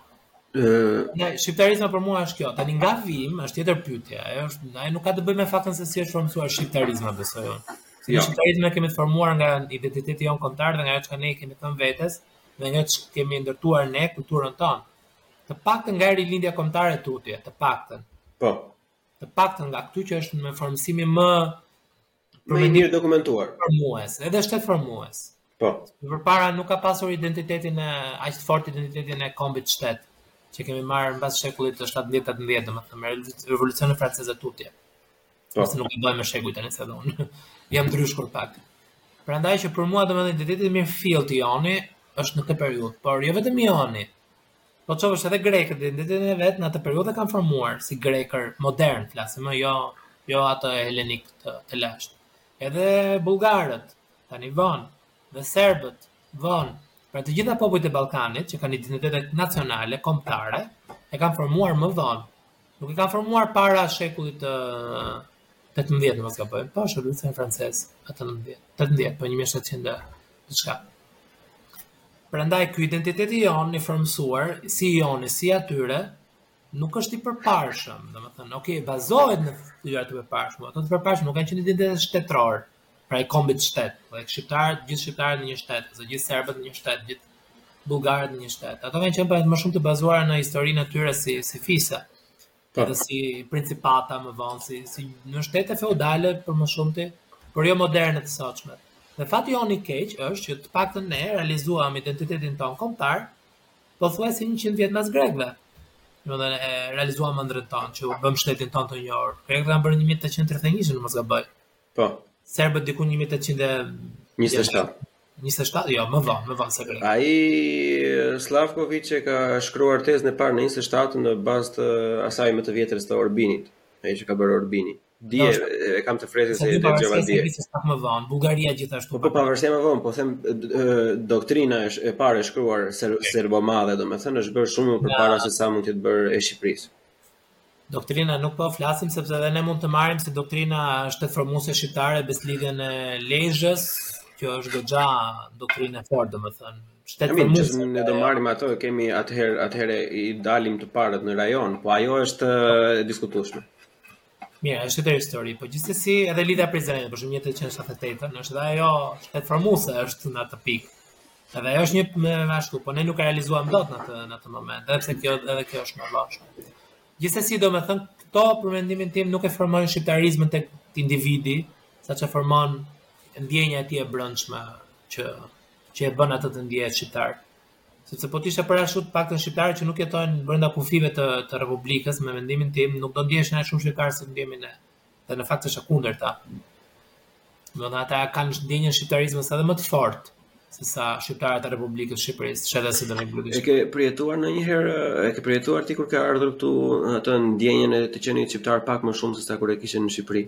Shqiptarizma për mua është kjo, tani nga vim është tjetër pyetje, ajo është ai nuk ka të bëjë me faktin se si është formuar shqiptarizma besoj unë. Si jo. shqiptarizmin e kemi formuar nga identiteti jonë kombëtar dhe nga ajo që ne i kemi thënë vetes dhe nga që kemi ndërtuar ne kulturën tonë. Të paktën nga Rilindja Kombëtare e tutje, të paktën. Po. të paktën nga këtu që është me formësimi më më i mirë dokumentuar. Formues, edhe shtetformues. Po. Përpara nuk ka pasur identitetin e aq të fortë identitetin e kombit shtet që kemi marrë mbas shekullit të 17-18, domethënë me revolucionin francez e tutje. Po. Ose nuk e bëjmë me shekuj tani se jam ndryshkur pak. Prandaj që për mua domethënë identiteti i mirëfilltë joni është në këtë periudhë, por jo vetëm joni. Po ta shohësh edhe grekët dhe identitetin e vet në atë periudhë e kanë formuar si grekër modern, flasim, jo, jo atë helenik të, të lashtë. Edhe bullgarët, tani vonë, dhe serbët, vonë, pra të gjitha popujt e Ballkanit që kanë identitetet nacionale, kombëtare, e kanë formuar më vonë. Nuk e kanë formuar para shekullit të Tetëmbëdhjetë në mos gaboj revolucioni francez atë nëntëmbëdhjetë tetëmbëdhjetë po një mijë e shtatëqind e diçka prandaj ky identitet i jonë i formësuar si i joni si atyre nuk është i përparshëm domethënë ok bazohet në fytyra të përparshme ato të përparshme nuk kanë qenë identitet shtetëror pra i kombit shtet dhe shqiptarët gjithë shqiptarët në një shtet ose gjithë serbët në një shtet gjithë bullgarët në një shtet ato kanë qenë pra më shumë të bazuara në historinë e tyre si si fisa Po. Edhe si principata më vonë, si, si shtete feudale për më shumti, por jo moderne të sotshme. Dhe fati jonë i keq është që të paktën ne realizuam identitetin tonë kombëtar, pothuajse 100 vjet mas grekëve. Domethënë e realizuam ëndrrën tonë që bëmë shtetin tonë të njohur. Grekët e kanë bërë 1831, në mos gaboj. Po. Serbët diku 1827. 27, jo, më vonë, më vonë se grekët. Ai Slavkoviç e ka shkruar tezën e parë në 27 në bazë të asaj më të vjetrës të Orbinit, ai që ka bërë Orbini. Dje e kam të freskët se e dëgjova dje. Sa më vonë, Bullgaria gjithashtu. Po, po pavarësisht më vonë, po them doktrina e parë e shkruar serbomadhe, domethënë është bërë shumë më përpara se sa mund të jetë bërë e Shqipërisë. Doktrina nuk po flasim sepse edhe ne mund të marrim se doktrina shtetformuese shqiptare Besëlidhjen e Lezhës, që është goxha doktrinë e fortë domethënë. Shtetë kemi në do marrim ato, kemi atëherë atëherë i dalim të parët në rajon, po ajo është e diskutueshme. Mirë, është edhe histori, po gjithsesi edhe Lidhja e Prizrenit, për shembull 1878, është edhe ajo shtetformuese është në atë pikë. Edhe është një me ashtu, po ne nuk e realizuam dot në atë në atë moment, edhe pse kjo edhe kjo është normale. Gjithsesi domethënë, këto për mendimin tim nuk e formojnë shqiptarizmin tek individi, sa ç'e formon ndjenja e tij e brendshme që që e bën atë të ndjehet shqiptar. Sepse po të ishte për ashtu të paktën shqiptarë që nuk jetojnë brenda kufijve të të Republikës për mendimin tim, nuk do ndjeheshin aq shumë shqiptarë sa ndihemi ne. dhe në fakt është e kundërta. Domethënë ata kanë ndjenjën e shqiptarizmit edhe më të fortë se sa shqiptarët e Republikës së Shqipërisë, që edhe si do nuk bëhet. E ke përjetuar ndonjëherë, e ke përjetuar ti kur ke ardhur këtu atë ndjenjën e të qenit shqiptar pak më shumë se sa kur e kishe në Shqipëri?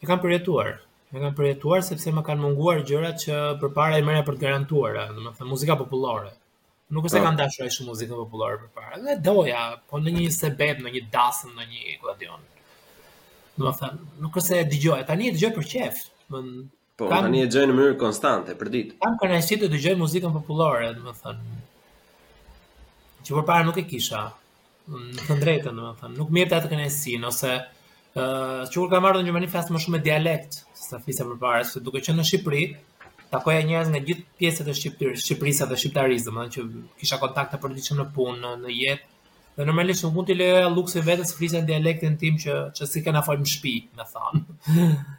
E kam përjetuar. E kam përjetuar sepse më kanë munguar gjërat që përpara i merrja për të garantuara, domethënë muzika popullore. Nuk është se po. kam dashur aq shumë muzikën popullore përpara. E doja, po ndonjë sebep, në ndonjë dasëm, në ndonjë radio. Domethënë, nuk është se e dëgjoj, tani e dëgjoj për qejf. Domethënë Po, kam, tani e dëgjoj në mënyrë konstante për ditë. Kam kënaqësi të dëgjoj muzikën popullore, domethënë. Që përpara nuk e kisha. Në të drejtën, domethënë, nuk më jepte atë kënaqësinë, ose uh, që kur kam ardhur në Gjermani flas më shumë me dialekt, se sa flisja përpara, se duke qenë në Shqipëri, takoja njerëz nga gjithë pjesët e Shqipërisë, Shqipërisë dhe Shqiptarisë, domethënë që kisha kontakte përditë në punë, në, në jetë. Dhe normalisht nuk mund t'i lejoja luksin vetes të flisja dialektin tim që që si kena fol në shtëpi, domethënë.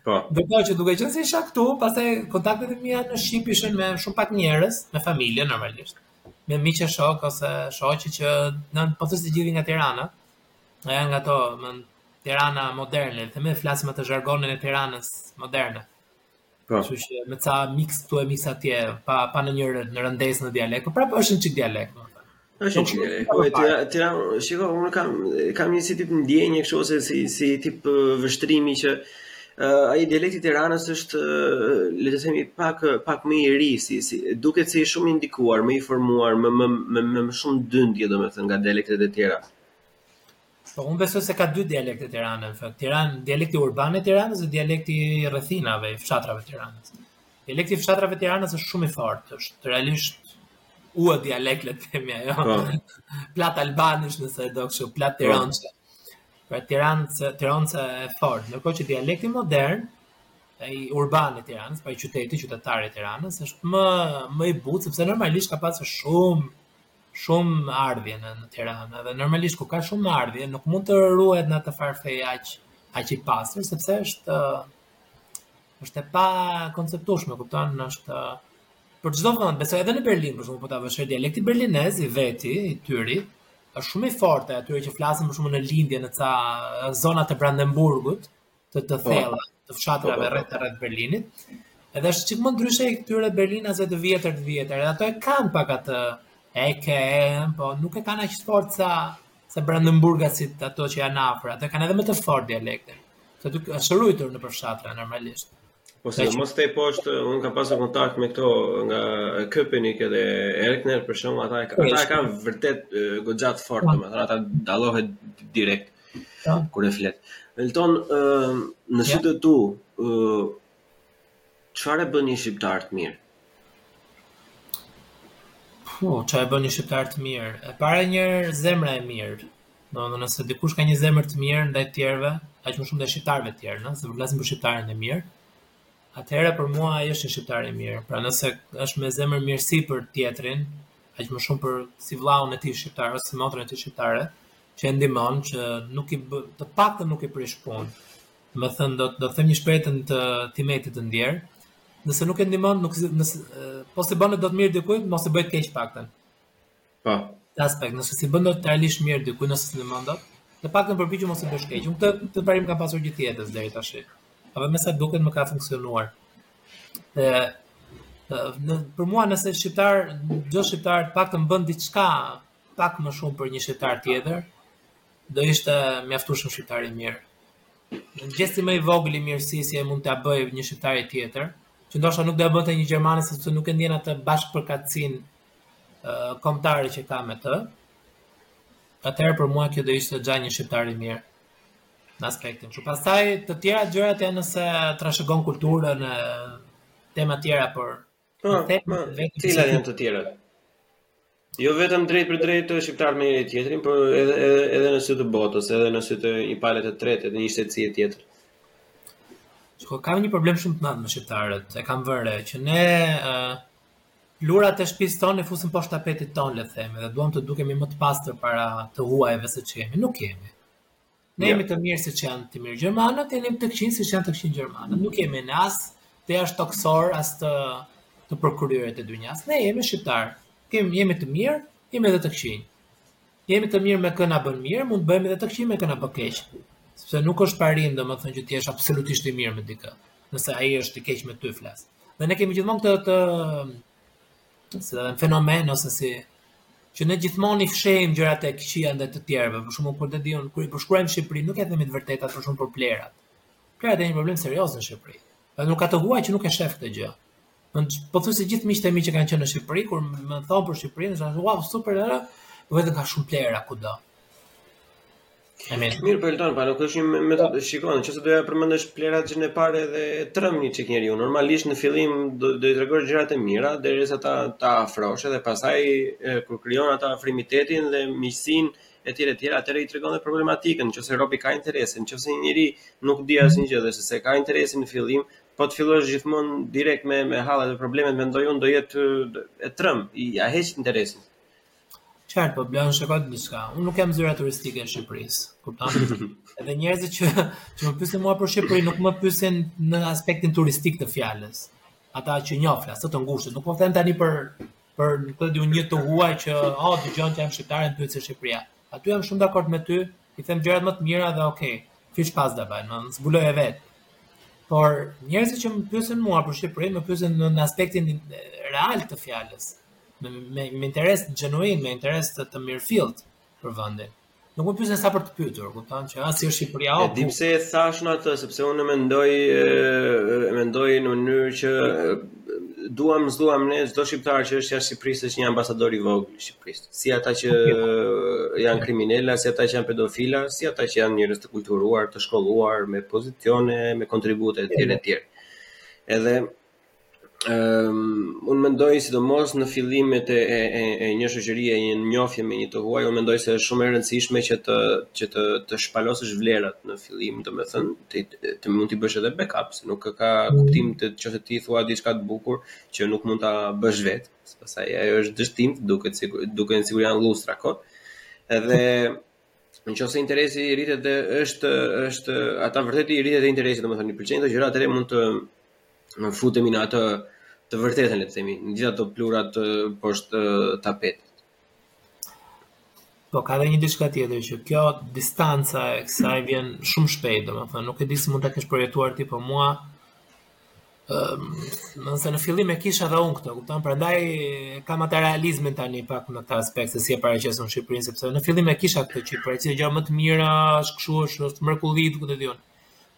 Po. Dhe po që duke qenë se isha këtu, pastaj kontaktet e mia në shqip ishin me shumë pak njerëz, me familje normalisht. me miq e shok ose shoqe që janë pothuajse gjithë nga Tirana. Nga janë nga ato, nga Tirana moderne, domethënë flasim atë zhargonin e Tiranës moderne. Po. Kështu që me ca mix këtu e mix atje, pa pa ndonjë rëndesë në dialekt, por prapë është një çik dialekt, domethënë. Është një çik dialekt. Po Tirana, Tirana, shikoj, unë kam kam një si tip ndjenje kështu ose si si tip vështrimi që Uh, ai dialekti i Tiranës është uh, le të themi pak pak më i ri si, si duket se është shumë i ndikuar, më i formuar, më më më më, më shumë dyndje domethënë nga dialektet e tjera. Po unë besoj se ka dy dialekte të Tiranës, në fakt. Tiranë, dialekti urban i Tiranës dhe dialekti i rrethinave, i fshatrave të Tiranës. Dialekti i fshatrave të Tiranës është shumë i fortë, është realisht u dialekt le të themi ajo. Po. plat albanisht nëse do kështu, plat po. tirançe. Pra Tiranës, Tiranës e fort, ndërkohë që dialekti modern ai urban i Tiranës, pra i qyteti, qytetari i Tiranës është më më i butë sepse normalisht ka pasur shumë shumë ardhje në, në Tiranë dhe normalisht ku ka shumë ardhje nuk mund të ruhet në atë farë feje aq aq i pastër sepse është është e pa konceptueshme, kupton, është Për çdo vend, besoj edhe në Berlin, për shembull, po ta vësh re dialekti berlinez i veti, i tyri, është shumë i fortë atyre që flasin për shembull në lindje në ca zona të Brandenburgut, të të po. thella, të fshatrave po, po, rreth rreth Berlinit. Edhe është çik më ndryshe i këtyre berlinasve të vjetër të vjetër, edhe ato e kanë pak atë e ke, po nuk e kanë aq fort sa se Brandenburgasit ato që janë afër, ato kanë edhe më të fortë dialektin. Se aty është rujtur nëpër fshatra normalisht. Po se mos te po është, unë kam pasur kontakt me këto nga Köpenick edhe Erkner për shkak ata e kanë ata e kanë vërtet goxha të fortë, po. domethënë ata dallohet direkt po. kur e flet. Elton, në sytë e tu, çfarë e bën një shqiptar të mirë? Puu, ça e bën një shqiptar të mirë? E para një herë zemra e mirë, domethënë nëse dikush ka një zemër të mirë ndaj të tjerëve, aq më shumë ndaj shqiptarëve të tjerë, nëse po flasim për shqiptarin e mirë, atëherë për mua ai është një shqiptar i mirë. Pra nëse është me zemërmirësi për tjetrin, aq më shumë për si vëllaun e tij shqiptar ose si motrën e tij shqiptare, që e ndihmon, që nuk i bë, të paktën nuk i prish punë. Domethënë do të të them një shprehje të tim eti të ndjerë. Nëse nuk e ndihmon, nuk nëse po s'i bën dot mirë dikujt, mos i bëj keq të paktën. Po. Aspekt, nëse s'i bën dot realisht mirë dikujt, nëse s'e ndihmon dot. Të paktën përpiqu mos i bësh keq. Unë këtë këtë parim kam pasur gjithë jetën deri tash. Epo me sa duket më ka funksionuar. Dhe në, për mua nëse shqiptar, çdo shqiptar të paktën bën diçka pak më shumë për një shqiptar tjetër, do ishte mjaftueshëm shqiptar i mirë. Gjesti më i vogël i mirësisë që mund t'ia bëjë një shqiptari tjetër, që ndoshta nuk do ia bënte një gjermani sepse nuk e ndjen atë bashkëpërkatësinë uh, kombëtare që ka me të. Atëherë për mua kjo do ishte xha një shqiptar i mirë në aspektin. Që pastaj të tjera gjërat janë nëse trashëgon kulturën e tema tjera për Po, po, cilat janë të tjerat? Jo vetëm drejtpërdrejt shqiptarët me njëri-tjetrin, por edhe edhe edhe në sy të botës, edhe në sy të një pale të tretë, edhe një shtetësie tjetër. Shiko, kam një problem shumë të madh me shqiptarët. E kam vënë re që ne uh, plehrat e shtëpisë tonë i fusim poshtë tapetit tonë, le të themi, dhe duam të dukemi më të pastër para të huajve se ç'jemi. Nuk jemi. Ne jemi të mirë siç janë të mirë gjermanët, e ne jemi të këqinj siç janë të këqinj gjermanët. Nuk jemi ne as jashtëtokësorë, as të përkryerit e dynjasë. Ne jemi shqiptarë. Jemi jemi të mirë, jemi edhe të këqinj. Jemi të mirë me kë na bën mirë, mund të bëhemi edhe të këqinj me kë na bë keq. Sepse nuk është parim, domethënë që ti të jesh absolutisht i mirë me dikë, nëse ai është i keq me ty flas. Dhe ne kemi gjithmonë këtë të se një fenomen ose si që ne gjithmonë i fshehim gjërat e këqija ndaj të tjerëve. Për shembull, ku ta di unë, kur i përshkruajmë Shqipërinë, nuk e themi të vërtetat për shembull për plehrat. Plehrat janë një problem serioz në Shqipëri. Dhe nuk ka të huaj që nuk e shef këtë gjë. Në pothuajse gjithë miqtë e mi që kanë qenë në Shqipëri, kur më thon për Shqipërinë, thonë, "Wow, super era." Po vetëm ka shumë plehra kudo. Amin. Mirë po Elton, po nuk është një metodë, shikon, nëse do ia përmendësh plehrat gjënë e parë dhe e tremb një çik njeriun. Normalisht në fillim do do i tregosh gjërat e mira derisa ta ta afrosh dhe pastaj kur krijon atë afrimitetin dhe miqësinë etj etj atëherë i tregon dhe problematikën nëse robi ka interesin nëse një njeri nuk di asnjë gjë dhe s'e ka interesin në fillim po të fillosh gjithmonë direkt me me hallet dhe problemet mendoj unë do jetë e tremb ia heq interesin Qartë, po Bleon shiko ti diçka. Unë nuk jam zyra turistike e Shqipërisë, kupton? Edhe njerëzit që që më pyesin mua për Shqipërinë, nuk më pyesin në aspektin turistik të fjalës. Ata që njoh flas, të ngushtë, nuk po them tani për për ku ta di unë një të huaj që ha oh, dëgjon që jam shqiptar e pyet si është Shqipëria. Aty jam shumë dakord me ty, i them gjërat më të mira dhe okay, viel Spaß dabei, zbuloje vetë. Por njerëzit që më pyesin mua për Shqipërinë, më pyesin në aspektin real të fjalës. me, me, me interes genuin, me interes të, të mirëfillt për vendin. Nuk më pyesin sa për të pyetur, kupton që ah si është Shqipëria apo. Di pse e thashë unë atë, sepse unë mendoj e mendoj në mënyrë që duam s'duam ne çdo shqiptar që është jashtë Shqipërisë është një ambasador i vogël i Shqipërisë. Si ata që janë kriminela, si ata që janë pedofila, si ata që janë njerëz të kulturuar, të shkolluar me pozicione, me kontribute etj etj. Edhe Ëm um, unë mendoj sidomos në fillimet e e e, e një shoqërie, një njohje me një të huaj, unë mendoj se është shumë e rëndësishme që të që të të shpalosësh vlerat në fillim, domethënë të të mund t'i bësh edhe backup, se nuk ka mm. kuptim qoftë se ti thua diçka të bukur që nuk mund ta bësh vetë, sepse ajo është dështim, duket sikur duken sikur janë lustra kot. Edhe Në qoftë se interesi i rritet dhe është është atë vërtet i rritet interesi, domethënë i pëlqejnë këto gjëra atëherë mund të futemi në atë të vërtetën le të themi, në gjithë ato plehrat poshtë tapetit. Po ka dhe një diçka tjetër që kjo distanca e kësaj vjen shumë shpejt, domethënë nuk e di si mund ta kesh përjetuar ti, po mua nëse në fillim e kisha dhe unë këtë, kupton? Prandaj kam atë realizmin tani pak në këtë aspekt se si e paraqes unë Shqipërinë, sepse në fillim e kisha këtë që paraqes gjëra më të mira, është kështu, është, është mrekulli, ku ta di unë.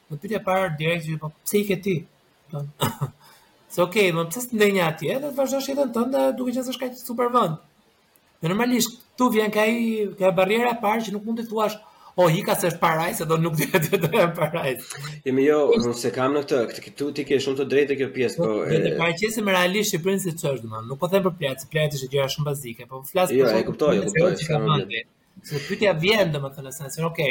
Dhe pyetja e parë direkt që po pse ike ti? Se okay, po pse s'ndenje atje dhe të vazhdosh jetën tënde duke qenë se është kaq super vend. Dhe normalisht këtu vjen ajo barriera e parë që nuk mund të thuash o po, hik se është parajsë, dhe nuk është, nuk është parajsë. E jo, unë se kam në këtë, këtë ku ti ke shumë të drejtë kjo pjesa, po... Dhe ta paraqesim realisht Shqipërinë siç është, nuk po them për pjatat, se pjatat janë gjëra shumë bazike, po flas jo, për shumë... Jo, e kuptoj, e kuptoj, Se pyetja vjen domethënë se se ok.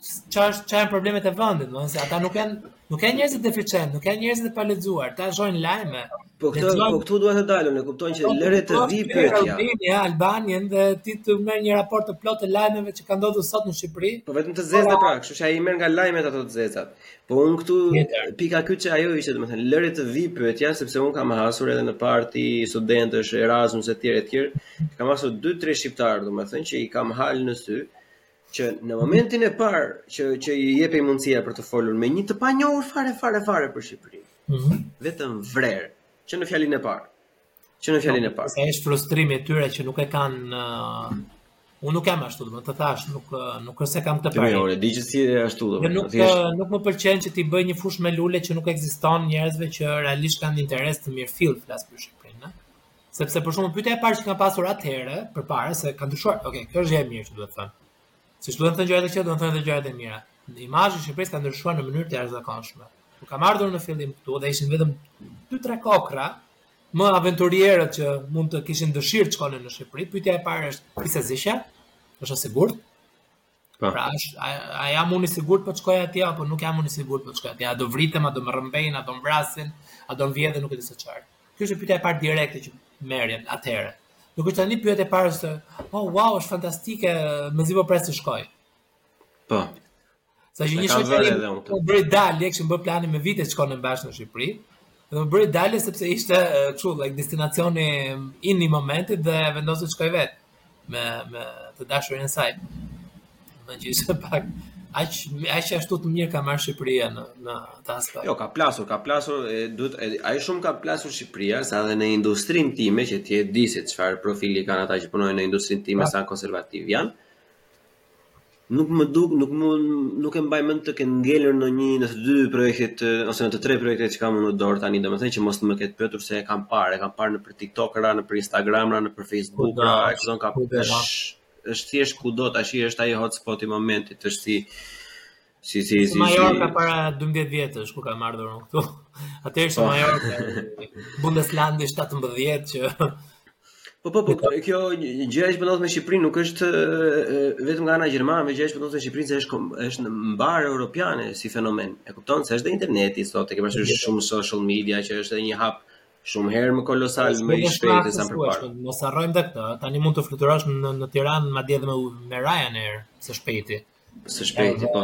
Çfarë është çfarë janë problemet e vendit, domethënë se ata nuk janë nuk janë njerëz deficient, nuk janë njerëz të palexuar, ata shohin lajme. Po këtu po këtu duhet të dalim, e kupton që lëre të vijë pyetja. Ja Albanian dhe ti të merr një raport të plotë të lajmeve që kanë ndodhur sot në Shqipëri. Po vetëm të zeza pra, kështu që ai merr nga lajmet ato të zeza. Po unë këtu pika kyçe që ajo ishte domethënë lëre të vijë pyetja sepse unë kam hasur edhe në parti studentësh Erasmus etj etj. Kam hasur dy tre shqiptarë, domethënë që i kam halë në sy, që në momentin e parë që që i jepej mundësia për të folur me një të panjohur fare fare fare për Shqipërinë. Mm -hmm. Vetëm vrer, që në fjalën e parë. Që në fjalën e parë. Sa është frustrimi i tyre që nuk e kanë uh, unë nuk jam ashtu, domethënë të thash, nuk nuk është se kam të parë. Jo, e di që si është ashtu domethënë. Nuk thjesht... nuk më pëlqen që t'i bëj një fushë me lule që nuk ekziston njerëzve që realisht kanë interes të mirëfilltë, flas për Shqipërinë. Sepse për shembull pyetja e parë që kam pasur atëherë, përpara se ka ndryshuar, ok, kjo është gjë e mirë që duhet të thënë. Siç duhet të thënë gjërat e këqija, duhet të thënë edhe gjërat e mira. Imazhi i Shqipërisë ka ndryshuar në mënyrë të jashtëzakonshme. Kur kam ardhur në fillim këtu dhe ishin vetëm 2-3 kokrra, më aventurierët që mund të kishin dëshirë të shkonin në Shqipëri, pyetja e parë është is it safe? A është e sigurt? Po. Pra, është, a, a jam unë i sigurt po të shkoj atje, apo nuk jam unë i sigurt po të shkoj atje, a do vritem, a do më rëmbejnë, a do më vrasin, a do më vjedhin, nuk e di se çfarë. Kjo është pyetja e parë direkte që merrja atëherë. Ndërsa tani pyetja e parë është, oh, wow, është fantastike, mezi po pres të shkoj. Po. Saqë një shoqe ime, po bëri dalje, kishim bërë planin me vite që të shkonim bashkë në Shqipëri, dhe më bëri dalje sepse ishte, kështu, like, destinacioni in i momentit dhe vendosi të shkojë vetë. me me të dashurin e saj. Mendo pak aq aq ashtu të mirë ka marrë Shqipëria në në atë aspekt. Jo, ka plasur, ka plasur, edhe aq shumë ka plasur Shqipëria, sa edhe në industrinë time që ti e di se çfarë profili kanë ata që punojnë në industrinë time sa konservativë janë. Nuk më duk, nuk më nuk e mbaj mend të ketë ngelur në një në të dy projektet ose në të tre projektet që kam unë në dorë tani, domethënë që mos të më ketë pyetur se e kam parë, e kam parë nëpër TikTok-ra, nëpër Instagram-ra, nëpër Facebook-ra, e kupton ka është është thjesht kudo, tashi është ai hotspoti i momentit, është si Si si si Majorka para 12 vjetësh kur kam ardhur unë këtu. Atëherë po. Majorka Bundeslandi 17 që Po po po, kjo gjëja që ndodh me Shqipërinë nuk është vetëm nga ana gjermane, gjëja që ndodh me Shqipërinë se është është mbarë europiane si fenomen. E kupton se është dhe interneti sot, e ke parasysh shumë social media që është edhe një hap shumë herë më kolosal më i shpejtë sesa më parë. Mos harrojmë këtë, tani mund të fluturosh në në Tiranë madje edhe me me Ryanair së shpejti. Së shpejti, po.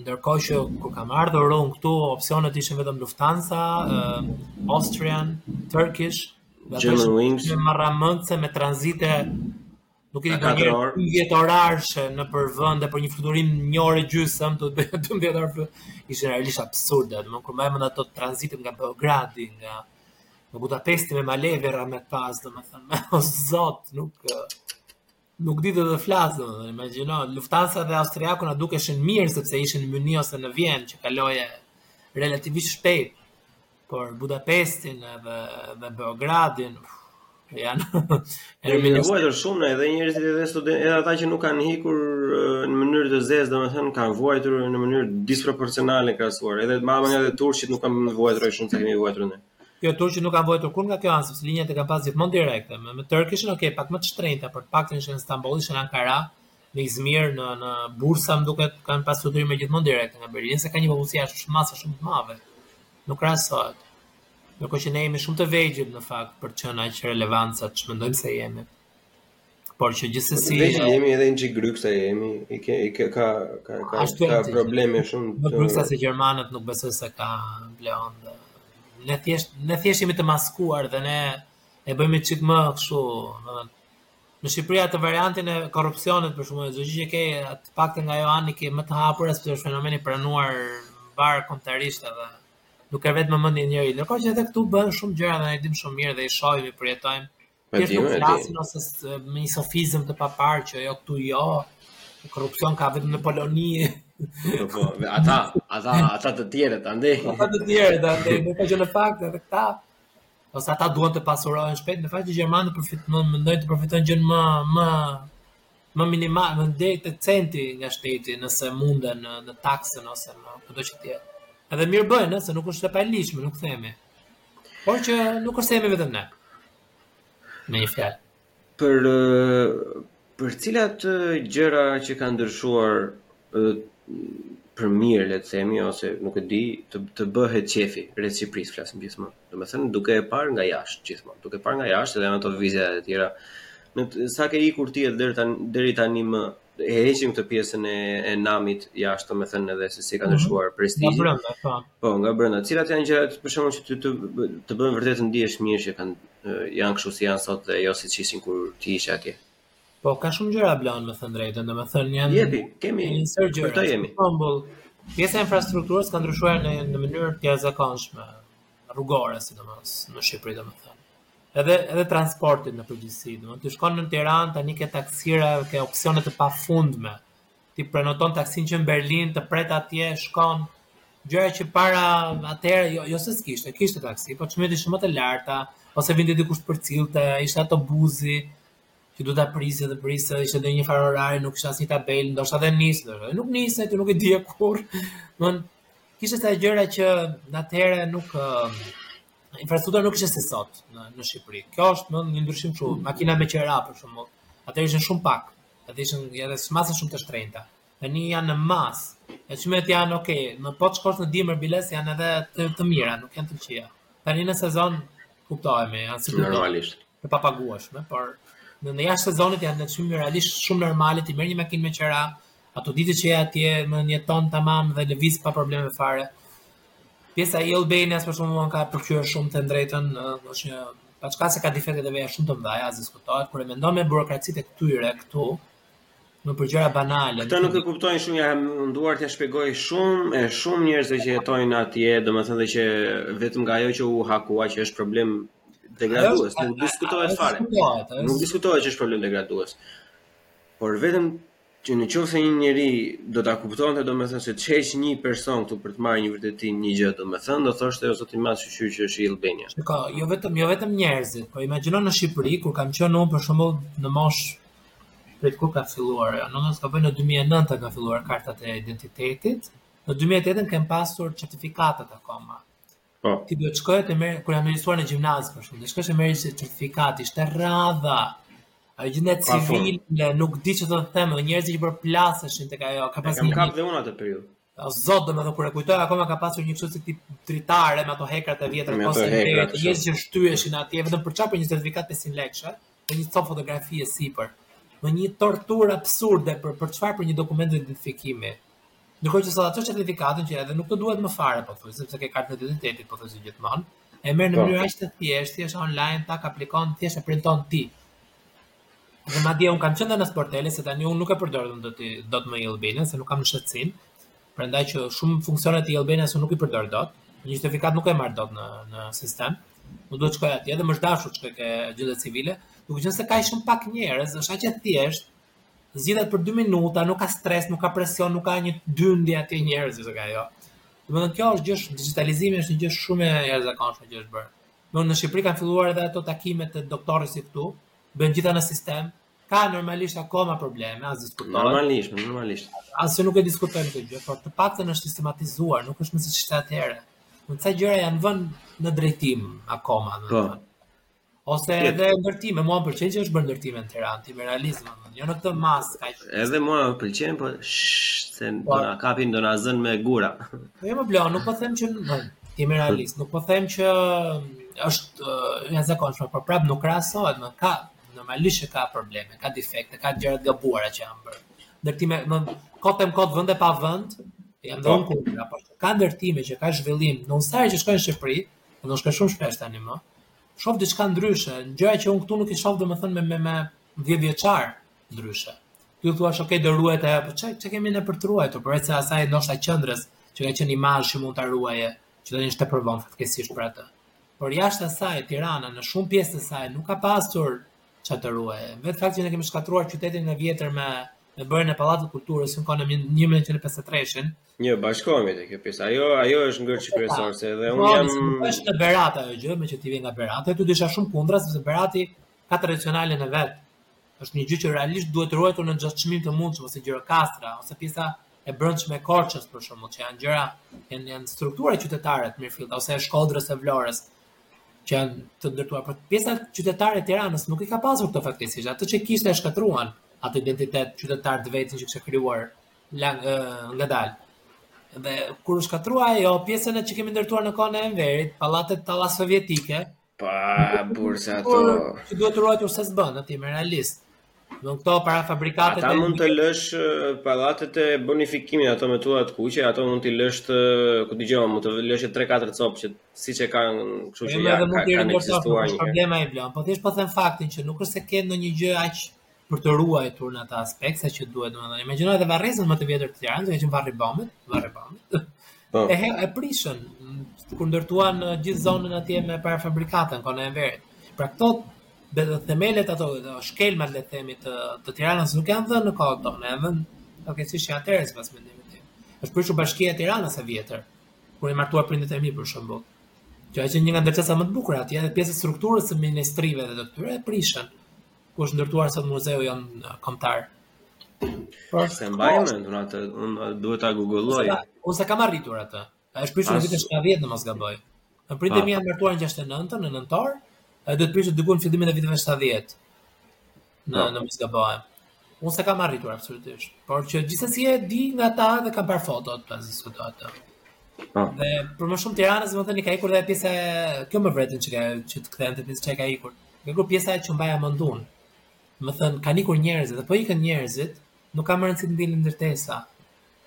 Ndërkohë që kur kam ardhur unë këtu, opsionet ishin vetëm Lufthansa, uh, Austrian, Turkish, dhe ato German Wings. ishin marramendëse me tranzite nuk e di Ka katër orë. nga një 10 orëshe nëpër vende për një fluturim një orë e gjysmë, të të bëhej 12 orë. flut- Ishin realisht absurde, domethënë kur mbaj mend ato tranzitet nga Beogradi, nga nga Budapesti me Malev-in më pas, domethënë, o zot, nuk ë, Nuk di të flas, domethënë, imagjino, Lufthansa dhe austriaku na dukeshin mirë sepse ishin në Mynih ose në Vjenë që kaloje relativisht shpejt. Por Budapestin edhe dhe Beogradin kanë edhe vuajtur shumë edhe njerëzit edhe studentët, edhe ata që nuk kanë ikur në mënyrë të zezë, domethënë kanë vuajtur në mënyrë disproporcionale krahasuar. Edhe madje edhe turqit nuk kanë vuajtur shumë sa kemi vuajtur ne. Jo, turqit nuk kanë vuajtur kurrë nga kjo anë, sepse linjat i kanë pasë gjithmonë direkte. Me, me Turkish ishin, okay, pak më të shtrenjta, por të paktën ishin në Stamboll, ishin në Ankara, në Izmir, në, në Bursa, më duket, kanë pasë fluturime gjithmonë direkte nga Berlini, se ka një popullsi ashtu shumë masë shumë të madhe. Nuk krahasohet. Ndërkohë që ne jemi shumë të vegjël, në fakt, për të qenë aq relevantë sa ç' mendojmë se jemi. Por që gjithsesi Veç jemi edhe një çikë grykësa jemi, i ke i ke ka ka ka, ka probleme shumë. Më grykësa se gjermanët nuk besoj se ka Leon. Ne thjesht ne thjesht jemi të maskuar dhe ne e bëjmë një çik më kështu, domethënë në Shqipëri atë variantin e korrupsionit për shembull e çdo gjë që ke të paktën nga jo, e ke më të hapur sepse është fenomen i pranuar mbarëkombëtarisht edhe nuk e vret mendjen njeri. Ndërkohë që edhe këtu bëhen shumë gjëra dhe ne e dimë shumë mirë dhe i shohim, i përjetojmë. Të flasin ose me një sofizëm të paparë që jo këtu jo, korrupsion ka vetëm në Poloni. Po, po, ata, ata, ata të tjerët, andej. Ata të tjerët, andej, nuk ka që në fakt, edhe këta, ose s'duan të pasurohen shpejt, në fakt që gjermanët përfitojnë, mendojnë të përfitojnë gjënë më, më, më minimale, deri te centi nga shteti, nëse munden në, në taksa, ose në çdo gjë tjetër. Edhe mirë bëjnë, se nuk është e paligjshme, nuk themi. Por që nuk është se jemi vetëm ne. Me një fjalë. Për për cilat gjëra që kanë ndryshuar për mirë le të themi ose nuk e di të të bëhet qefi për Shqipërinë flasim gjithmonë. Domethënë duke e parë nga jashtë gjithmonë, duke parë nga jashtë edhe në ato vizitat e tua. Që sa ke ikur ti deri tani deri tani më E heqim këtë pjesën e, e namit jashtë, domethënë edhe se si ka mhm. ndryshuar prestigji. Nga brenda, po. Po, nga brenda. Cilat janë gjërat për shembull që ty të të bën vërtet të ndihesh mirë që kanë janë kështu si janë sot dhe jo siç ishin kur ti ishe atje. Po, ka shumë gjëra Blan, me thënë të drejtën, domethënë janë... Jepi, kemi, për të jemi. Për shembull, pjesa e infrastrukturës ka ndryshuar në, në mënyrë të jashtëzakonshme. rrugore sidomos në Shqipëri domethënë. Edhe edhe transportit në përgjithësi, domethënë ti shkon në Tiranë tani ke taksira, ke opsione të pafundme. Ti prenoton taksin që në Berlin të pret atje, shkon gjëra që para atëherë jo jo se s'kishte, kishte taksi, po çmimet ishin më të larta, ose vinte dikush të përcillte, ishte autobusi që duhet ta prisje dhe prisje, ishte dhe një farë orari, nuk kishte asnjë tabelë, ndoshta dhe nis, ndoshta dhe nuk niste, ti nuk e dije kurrë. Domethënë Kishte ca gjëra që atëherë nuk infrastruktura nuk ishte si sot në në Shqipëri. Kjo është një ndryshim shumë, makina me qera për shembull. Atëherë ishin shumë pak, atëherë ishin edhe jashtë mase shumë të shtrenjta. Tani janë në masë. E çmimet janë ok, po të shkosh në dimër biles janë edhe të, të mira, nuk janë të këqija. Tani në sezon kuptohemi, janë si normalisht. të papagueshme, por në në jashtë sezonit janë në çmime realisht shumë normale ti merr një makinë me qera, ato ditë që je atje domethënë tamam dhe lëviz pa probleme fare. Pjesa e-Albania, për shembull, më ka pëlqyer shumë të drejtën, është një paçka se ka difektet e veta shumë të mëdhaja, as diskutohet, kur e mendon me burokracitë e këtyre këtu, në për gjëra banale. Këta nuk e kuptojnë shumë, jam munduar t'ia shpjegoj shumë, e shumë njerëzve që jetojnë atje, domethënë dhe që vetëm nga jo që u hakua, që është problem degradues, nuk diskutohet fare. Nuk diskutohet që është problem degradues. Por vetëm që në qoftë se një njeri do ta kuptonte domethënë se ç'heq një person këtu për të marrë një vërtetim një gjë domethënë, do thoshte o zot i madh shyqyr që është e-Albania. S'ka, jo vetëm, jo vetëm njerëzit, po imagjino në Shqipëri, kur kam qenë unë për shembull në moshë për të kur ka filluar, jo, në mos gaboj në 2009 kanë filluar kartat e identitetit, në 2008 kemi pasur certifikatat akoma, Po. Ti duhet të shkoje të merrje kur jam regjistruar në gjimnaz për shembull të shkoje të merrje certifikatë, ishte rradha. Te gjendja civile, nuk di çfarë të them, edhe njerëz që përplaseshin tek ajo, ka pas një, e kam kap dhe unë atë periudhë. O zot, domethënë kur e kujtoj akoma ka pasur një si tip dritare me ato hekrat e vjetra, pas po se njerëz që shtyheshin atje vetëm për çfarë për një certifikatë 500 lekësh, me një copë fotografie sipër. Një torturë absurde për për çfarë për një dokument identifikimi. Ndërkohë që sot atë certifikatën që edhe nuk të duhet më fare pothuaj sepse ke kartën e identitetit pothuajse gjithmonë, e merr në po. mënyrë aq të thjeshtë, thjesht online tak e aplikon, thjesht e printon ti. Dhe madje unë kam qenë në sportele se tani unë nuk e përdor dot domethënë e-Albanian se nuk kam nënshtetësinë. Prandaj që shumë funksione të e-Albanias nuk i përdor dot. Një certifikatë nuk e marr dot në në sistem. Unë duhet të shkoj atje dhe më është dashur të shkoj ke gjendja civile, duke qenë se ka shumë pak njerëz, është aq e thjeshtë zgjidhet për 2 minuta, nuk ka stres, nuk ka presion, nuk ka një dyndje aty njerëz që ka ajo. Domethënë kjo është gjë digitalizimi është një gjë shumë e jashtëzakonshme që është bërë. Domethënë në Shqipëri kanë filluar edhe ato takimet e doktorëve si këtu, bëhen të gjitha në sistem. Ka normalisht akoma probleme, as diskutohet. Normalisht, normalisht. As që nuk e diskutojmë këtë gjë, por të paktën është sistematizuar, nuk është më siç ishte atëherë. Në ca gjëra janë vënë në drejtim akoma, po. domethënë. Ose edhe ndërtime, mua më pëlqen që është bërë ndërtime në Tiranë, të jemi realistë, jo në këtë masë kaq. Edhe mua më pëlqen, po se do po. na kapin do na zën me gura. Po jo more Bla, nuk po them që në të jemi realist, nuk po them që është e zakonshme, por prap nuk krahasohet me ka normalisht që ka probleme, ka defekte, ka gjëra të gabuara që janë bërë. Ndërtime, më kot më kot vend e pa vend, jam po. domethënë kur ka ndërtime që ka zhvillim, në ushtari që shkojnë në Shqipëri, do shkoj shumë shpesh tani më. shof diçka ndryshe, gjëra që unë këtu nuk i shoh domethënë me me me 10 vjeçar ndryshe. Ti thua se okay do ruhet ajo, po çka kemi ne për të ruajtur, përveç asaj ndoshta qendrës që ka qenë imazh që mund ta ruaje, që tani është tepër vonë fatkeqësisht për atë. Por jashtë asaj Tirana në shumë pjesë të saj nuk ka pasur çfarë të ruaje. Vetë fakti që ne kemi shkatruar qytetin e vjetër me me bërjen e Pallatit të Kulturës në kohën e 1953-shin, Një bashkohemi te kjo pjesë. Ajo ajo është ngërçi po, kryesor se dhe unë po, jam është në Berat ajo gjë, me që ti vjen nga Berat. Aty do isha shumë kundra sepse Berati ka tradicionalen e vet. Është një gjë që realisht duhet ruajtur me çdo çmim të mundshëm ose Gjirokastra ose pjesa e brendshme e Korçës për shembull, që janë gjëra janë janë struktura qytetare të mirëfillta ose e Shkodrës e Vlorës që janë të ndërtuara por pjesa qytetare e Tiranës nuk i ka pasur këto fatkeqësisht. Atë që kishte e shkatruan atë identitet qytetar të vetin që kishte krijuar dal ngadal. Dhe kur u shkatrua ajo pjesën e që kemi ndërtuar në kohën e Enverit, pallatet alla sovjetike. Pa bursa ato. Që duhet ruajtur se s'bën, të jemi realist. Do këto parafabrikatet. Ata mund të lësh pallatet e bonifikimit ato me tullat e kuqe, ato mund të lësh të ku dëgjova, mund të lësh 3-4 copë që siç e kanë, kështu që ja ka kanë ekzistuar një. Po more Blan, po thjesht po them faktin që nuk është se ke ndonjë gjë aq për të ruajtur në atë aspekt sa që duhet, domethënë, imagjino edhe varrezën më të vjetër të Tiranës, që qe Varri i Bamit, Varri i Bamit. Po. E e prishën kur ndërtuan në gjithë zonën atje me parafabrikate në kohën e Enverit. Pra këto le të themi ato shkelmat le themi të të Tiranës nuk janë dhënë në kohën tonë, janë dhënë okay, si si atëherë sipas mendimit tim. Është prishur bashkia e Tiranës së vjetër ku janë martuar prindët e mi për shembull. Qe ajo një nga ndërtesat më të bukura atje, edhe pjesë e strukturës së ministrive dhe të këtyre e prishën ku është ndërtuar sot muzeu jonë kombëtar. Po se mbaj mend unë atë, un duhet ta googloj. Unë s'e kam arritur atë. Është prishur në vitin 70 në mos gaboj. Prindët e mi janë martuar në 69 në nëntor, e do jetë prishur diku në fillimin e viteve 70. Në po. në mos gaboj. Unë s'e kam arritur absolutisht, por që gjithsesi e di nga ta dhe kam parë fotot pas diskuto atë. Po. Dhe për më shumë Tiranës domethënë ka ikur dhe pjesa kjo më vret mu që ka që të kthente pjesa që ka ikur. Kjo kur pjesa që mbaja mend unë. Domethënë, kanë ikur njerëzit, dhe po ikën njerëzit, nuk ka më rëndësi të rrinë ndërtesa,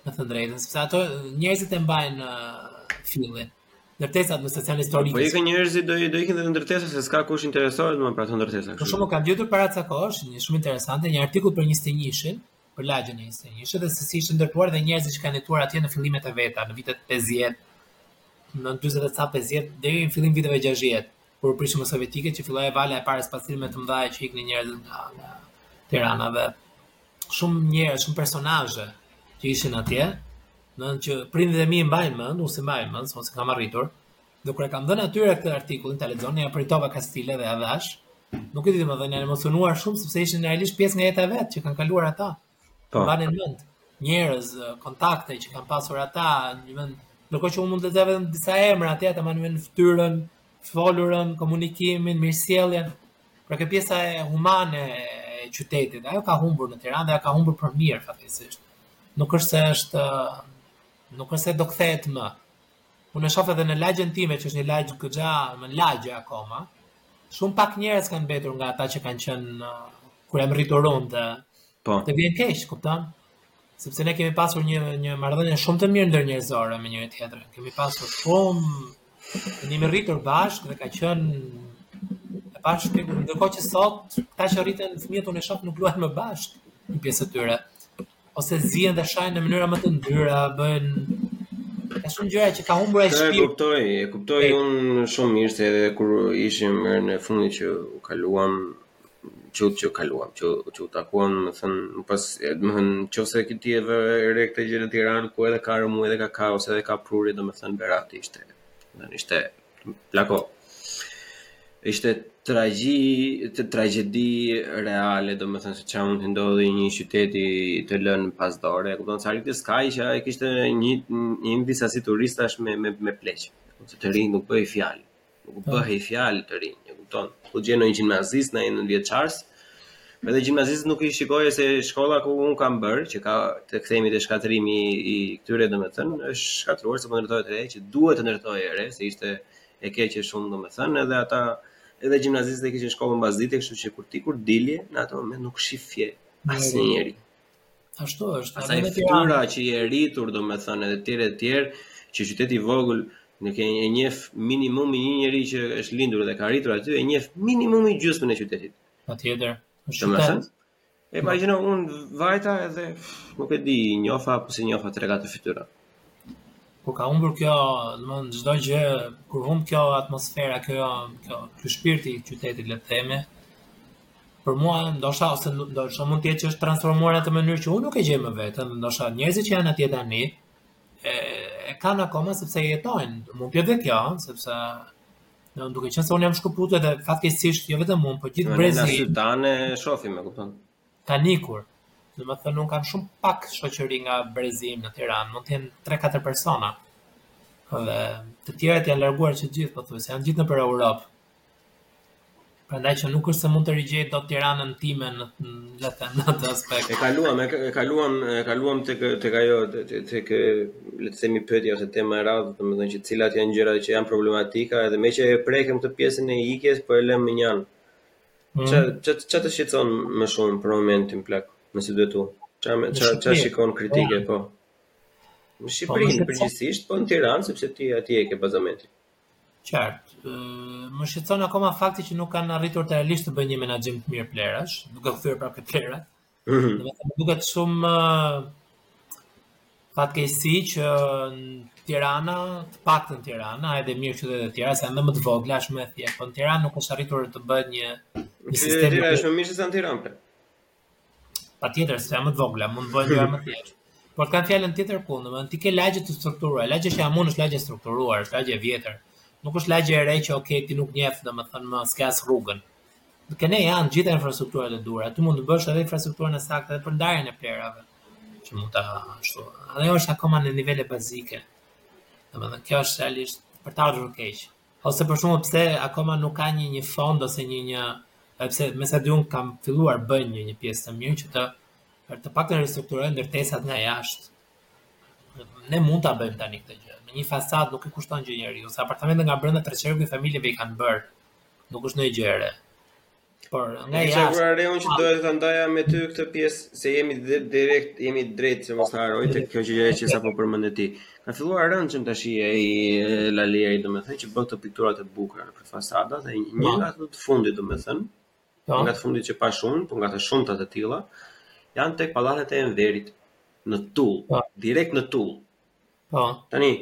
me thënë të drejtën, sepse ata njerëzit e mbajnë uh, fillin. Ndërtesat në stacion historik. Po ikën njerëzit do do ikin edhe ndërtesa se s'ka kush interesohet më për ato ndërtesa. Për shembull kam gjetur para ca kohësh, një shumë interesante, një artikull për 21-shin, për lagjen e 21-shit dhe se si ishte ndërtuar dhe njerëzit që kanë jetuar atje në fillimet e veta, në vitet 50, në 40 ca 50 deri në fillim viteve 60. kur u prishëm me sovjetikët që filloi vala e parë e spastrimeve të mëdha që iknin njerëzit nga nga Tirana dhe shumë njerëz, shumë personazhe që ishin atje, në në që prindit e mi e mbajnë mend, unë s'e mbaj mend, s'e kam arritur, dhe kur ua kam dhënë atyre këtë artikullin, ta lexonin, e printova kastile dhe ua dhashë, nuk e di, domethënë, janë emocionuar shumë, sepse ishin realisht pjesë nga jeta e vet që kanë kaluar ata. Ata. Po. Mbanin mend njerëz, kontakte që kanë pasur ata, një vend, ndërkohë që unë mund të lexoj vetëm disa emra aty ata mbanin mend fytyrën, folurën, komunikimin, mirësjelljen. Pra kjo pjesa humane e qytetit, ajo ka humbur në Tiranë dhe ajo ka humbur për mirë fatkeqësisht. Nuk është se është nuk është se do kthehet më. Unë e shof edhe në lagjen time që është një lagje goxha lagje akoma. Shumë pak njerëz kanë mbetur nga ata që kanë qenë uh, kur jam rritur unë dhe po. Të vjen keq, kupton? Sepse ne kemi pasur një një marrëdhënie shumë të mirë ndërnjerëzore me njëri-tjetrin. Kemi pasur shumë ne jemi rritur bashkë dhe ka qenë e bashkë tek ndërkohë që sot ata që rriten fëmijët unë shoh nuk luajnë më bashkë në pjesë të tyre. ose zihen dhe shajnë në mënyrat më të ndyra, bëjnë ka shumë gjëra që ka humbur ai shpirt. E kuptoj, e kuptoj e... un shumë mirë se edhe kur ishim herën e fundit që u kaluam që u që kaluam, që që u takuam, domethën, më pas, domethën, në qoftë se ti e vë re këtë gjë në Tiranë, ku edhe ka rrëmujë, edhe ka kaos, edhe ka prurje, domethën Berati ishte. Domethën ishte Plako. Ishte tragji, tragjedi reale, domethënë se ça mund t'i ndodhi një qyteti të lënë pas dore. Kupton se s'arrite, s'ka që e kishte një, një në disa si turistash me, me, me pleqë. Se të rinj nuk bëhej fjalë. Nuk po. bëhej fjalë të rinj, e kupton. Po gjen një gjimnazist, një e në vjeçar, Edhe gjimnazistët nuk i shikoje se shkolla ku unë kam bërë, që ka të kthehemi te shkatërrimi i këtyre domethënë, është shkatërruar se po ndërtohet e re, që duhet të ndërtohej e re, se ishte e keqe shumë domethënë, edhe ata edhe gjimnazistët e kishin shkollën mbas dite, kështu që kur ti kur dilje në atë moment nuk shifje asnjë njeri. Ashtu është. Pastaj fytyra që je rritur, domethënë edhe tjerë e tjerë, që qyteti i vogël ne ke e njef minimumi një njeri që është lindur dhe ka rritur aty, e njef minimumi gjysmën e qytetit. Patjetër, është qytet. E imagjino, unë vajta edhe, nuk e di, njofa, apo s'i njofa tre-katër fytyra. Po ka humbur kjo, domethënë çdo gjë, kur humb kjo atmosfera, kjo kjo ky shpirti i qytetit le të themi, për mua ndoshta ose ndoshta mund të jetë që është transformuar në atë mënyrë që unë nuk e gjej më veten, ndoshta njerëzit që janë atje tani e, e kanë akoma sepse jetojnë. Mund të jetë kjo, sepse unë duke qenë se unë jam shkëputur dhe fatkeqësisht jo vetëm unë, por gjithë brezi. Ne sot ta shofim, e kupton. kanë ikur, domethënë unë kam shumë pak shoqëri nga brezi im në Tiranë, mund të jenë 3-4 persona. Dhe të tjerët janë larguar që gjithë pothuajse, janë gjithë nëpër Europë. Prandaj që nuk është se mund të rigjej dot Tiranën time në le të them në atë aspekt. E kaluam, e kaluam, e kaluam tek tek ajo tek le të themi pyetja ose tema e radhës, domethënë që cilat janë gjërat që janë problematika, edhe meqë e prekëm këtë pjesën e ikjes, po e lëmë mënjanë. Mm. Ça, ça, ça të shqetëson më shumë për momentin plak, nëse duhet tu? Ça, me, ça, ça shikon kritike, po? Në Shqipëri, po, në përgjithësisht, po në Tiranë, sepse ti aty e ke bazamentin. Qartë, më shqetëson akoma fakti që nuk kanë arritur të realisht të bëjnë një menaxhim të mirë plehrash, duke u kthyer prapë te plehrat, Mhm. Domethënë duket shumë fatkeqësi që në Tirana, të paktën në Tirana, edhe mirë qytetet e tjera, se janë më të vogla, është më e thjeshtë, po në Tiranë nuk është arritur të bëhet një një sistem Tira është më mirë se sa në Tiranë. pra. patjetër, se janë më të vogla, mund të bëhen gjëra më thjeshtë. Por kam fjalën tjetër ku, domethënë, ti ke lagje të strukturuar, lagje që jam unë është lagje strukturuar, është lagje e vjetër, nuk është lagje e re që, okay, ti nuk njef, domethënë, më s'ke as rrugën, Duke qenë janë të gjitha infrastrukturat e duhura. Ti mund të bësh edhe infrastrukturën e saktë edhe për ndarjen e plehrave që mund ta ashtu. Edhe ajo është akoma në nivele bazike. Domethënë kjo është realisht për të ardhur keq. Ose për shembull pse akoma nuk ka një një fond ose një një sepse me sa di unë kanë filluar bëjnë një një pjesë të mirë që të për të paktën ristrukturojnë ndërtesat nga jashtë. Ne mund ta bëjmë tani këtë gjë. Një fasadë nuk i kushton gjë njeriu, se apartamentet nga brenda tre çereku i familjeve i kanë bërë Nuk është ndonjë gjë e re. Por nga jashtë. Hysa, vura re unë që do të ndaja me ty këtë pjesë se jemi direkt, jemi drejt se mos harroj tek kjo gjë që sapo përmendë ti. Ka filluar rëndom tashi Laliri, domethënë që bën këto pikturat e bukura nëpër fasada dhe një po. nga ato të fundit domethënë. Po. Nga të fundit që pa shumë, por nga të shumta të tilla janë tek pallatet e Enverit në tullë, po. direkt në tullë. Po. Tani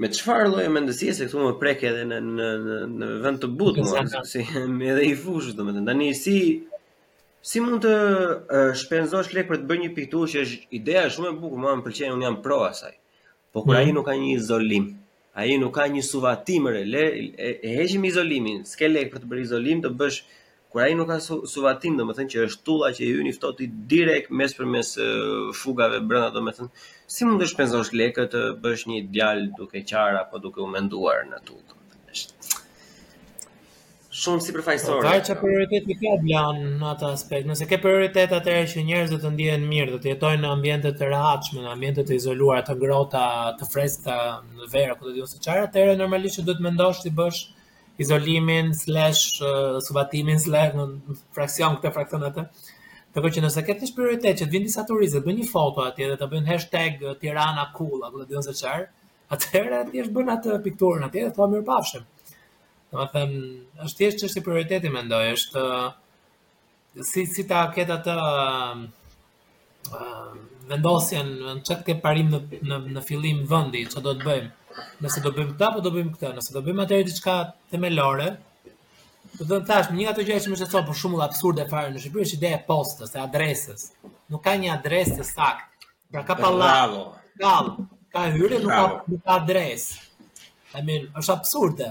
me çfarë lloje mendësie se këtu më prek edhe në në në, në vend të butë, më, si më edhe i fushës domethënë. Tani si si mund të uh, shpenzosh lek për të bërë një pikturë që është ideja shumë e bukur, më pëlqen, unë jam pro asaj. Po kur mm. ai nuk ka një izolim, ai nuk ka një suvatim, le, e heqim izolimin, s'ke lek për të bërë izolim, të bësh Kur ai nuk ka suvatim, domethënë që është tulla që i hyn i ftohti direkt mes përmes fugave brenda, domethënë si mund të shpenzosh lekë të bësh një djalë duke qarë apo duke u menduar në tullë. Shumë përfaqësor. Po, Varet çfarë prioriteti ke, pra, në atë aspekt. Nëse ke prioritet atëherë që njerëzit të ndihen mirë, të jetojnë në ambiente të rehatshme, në ambiente të izoluara, të ngrohta, të freskëta në verë, ku ta di unë se çfarë, atëherë normalisht që duhet mendosh t'i bësh izolimin, slash, suvatimin, slash, fraksion këtë fraksion atë. Atëherë që nëse ke ti një prioritet që të vijnë disa turistë, bëjnë një foto atje dhe të bëjnë hashtag Tirana Cool, apo ku di unë se çfarë, atëherë atje thjesht bën atë pikturën atje dhe thua mirupafshim. Domethënë, është thjesht çështje prioriteti, mendoj, është si si ta kesh atë vendosjen në ça ti ke parim në në në fillim vendi, ça do të bëjmë. Nëse do bëjmë këtë apo do bëjmë këtë, nëse do bëjmë atëherë diçka themelore, do thosha një nga ato gjëra që më shqetëson për shembull absurde fare në Shqipëri është ideja e postës, e adresës. Nuk ka një adresë të saktë. Pra ka pallat. Bravo. Ka hyrje nuk ka nuk ka adresë. I mean, është absurde.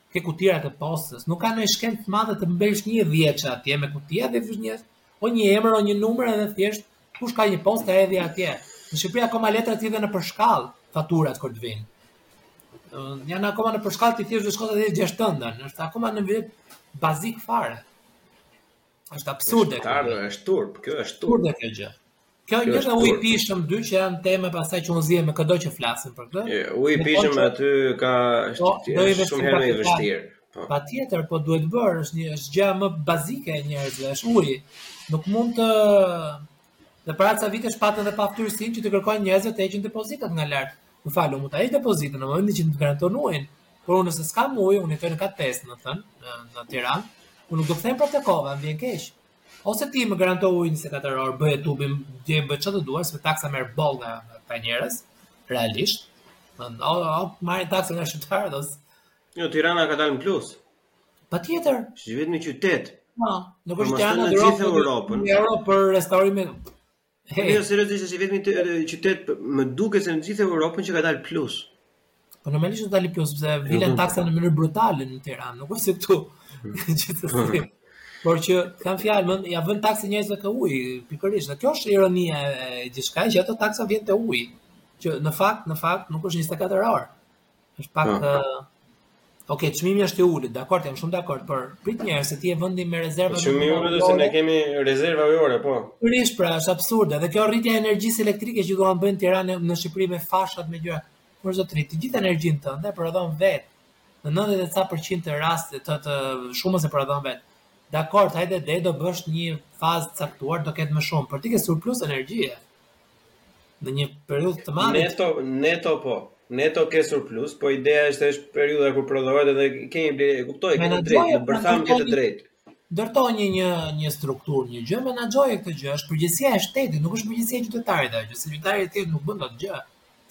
ke kutitë e postës, nuk ka ndonjë shkencë të madhe të mbledhësh një dhjetëshe atje me kutia dhe fut një, o një emër o një numër edhe thjesht kush ka një postë e hedh atje. Në Shqipëri akoma letrat i hedhin nëpër shkallë, faturat kur të vijnë. Janë akoma nëpër shkallë, ti thjesht do shkosh atje gjesh tënden, është akoma në nivel bazik fare. Është absurde kjo. Është është turp, kjo është turp. Turp kjo gjë. Kjo një nga, ujë i pijshëm, dy që janë tema pastaj që unë zihem me këdo që flasin për këtë. Ujë i pijshëm aty, ka po, shumë herë më e vështirë. Po. Patjetër, po duhet bërë, është një është gjëja më bazike e njerëzve, është uji. Nuk mund të Dhe para ca vitesh patën edhe pafytyrësinë që t'i kërkojnë njerëzve të heqin depozitat nga lart. Më fal, unë mund ta heq depozitën në momentin që më garanton ujin. Por unë nëse s'kam ujë, unë jetoj në kat 5, domethënë, në, në Tiranë, unë nuk do kthehem prapë te kova, më vjen keq. Ose ti më garanto ujin 24 orë, bëj tubin, dhe bëj çfarë të duash, sepse taksa merr boll nga këta njerëz, realisht. Në, o, o, marrin taksa nga shqiptarët, ose Jo, Tirana ka dalë në plus. Patjetër. Si i vetmi qytet. Po, nuk është Tirana në gjithë Europën. Në Europë për restaurimin. Hey. Jo, seriozisht është i vetmi qytet më duket se në gjithë Europën që ka dalë plus. Po normalisht do dalë plus sepse vilen mhm. taksa në mënyrë brutale në Tiranë, nuk është si këtu. Gjithsesi. Por që kanë fjalë, mund ia vën taksën njerëzve te uji, pikërisht. Dhe kjo është ironia e gjithçka që ato taksa vjen te uji, që në fakt, në fakt nuk është 24 orë. Është pak ë Ok, çmimi është i ulët, dakord, jam shumë dakord, por prit një herë se ti je vend me rezerva. Çmimi i ulët se ne kemi rezerva ujore, po. Sërish pra, është absurde dhe kjo rritja e energjisë elektrike që duan bëjnë Tiranë në Shqipëri me fashat me gjëra. Por zotëri, të gjithë energjinë tënde e prodhon vetë. Në 90 ca për qind të raste të të shumës e prodhon vetë. Dakor, hajde dhe do bësh një fazë caktuar do ketë më shumë, por ti ke surplus energjie. Në një periudhë të madhe. Neto, neto po. Neto ke surplus, po ideja është është periudha kur prodhohet edhe ke një blerje, e kuptoj, ke të drejtë, në bërtham ke të drejtë. Ndërto një një një strukturë, një gjë menaxhoje këtë gjë, është përgjegjësia e shtetit, nuk është përgjegjësia e qytetarit ajo, që qytetari i thjeshtë nuk bën dot gjë.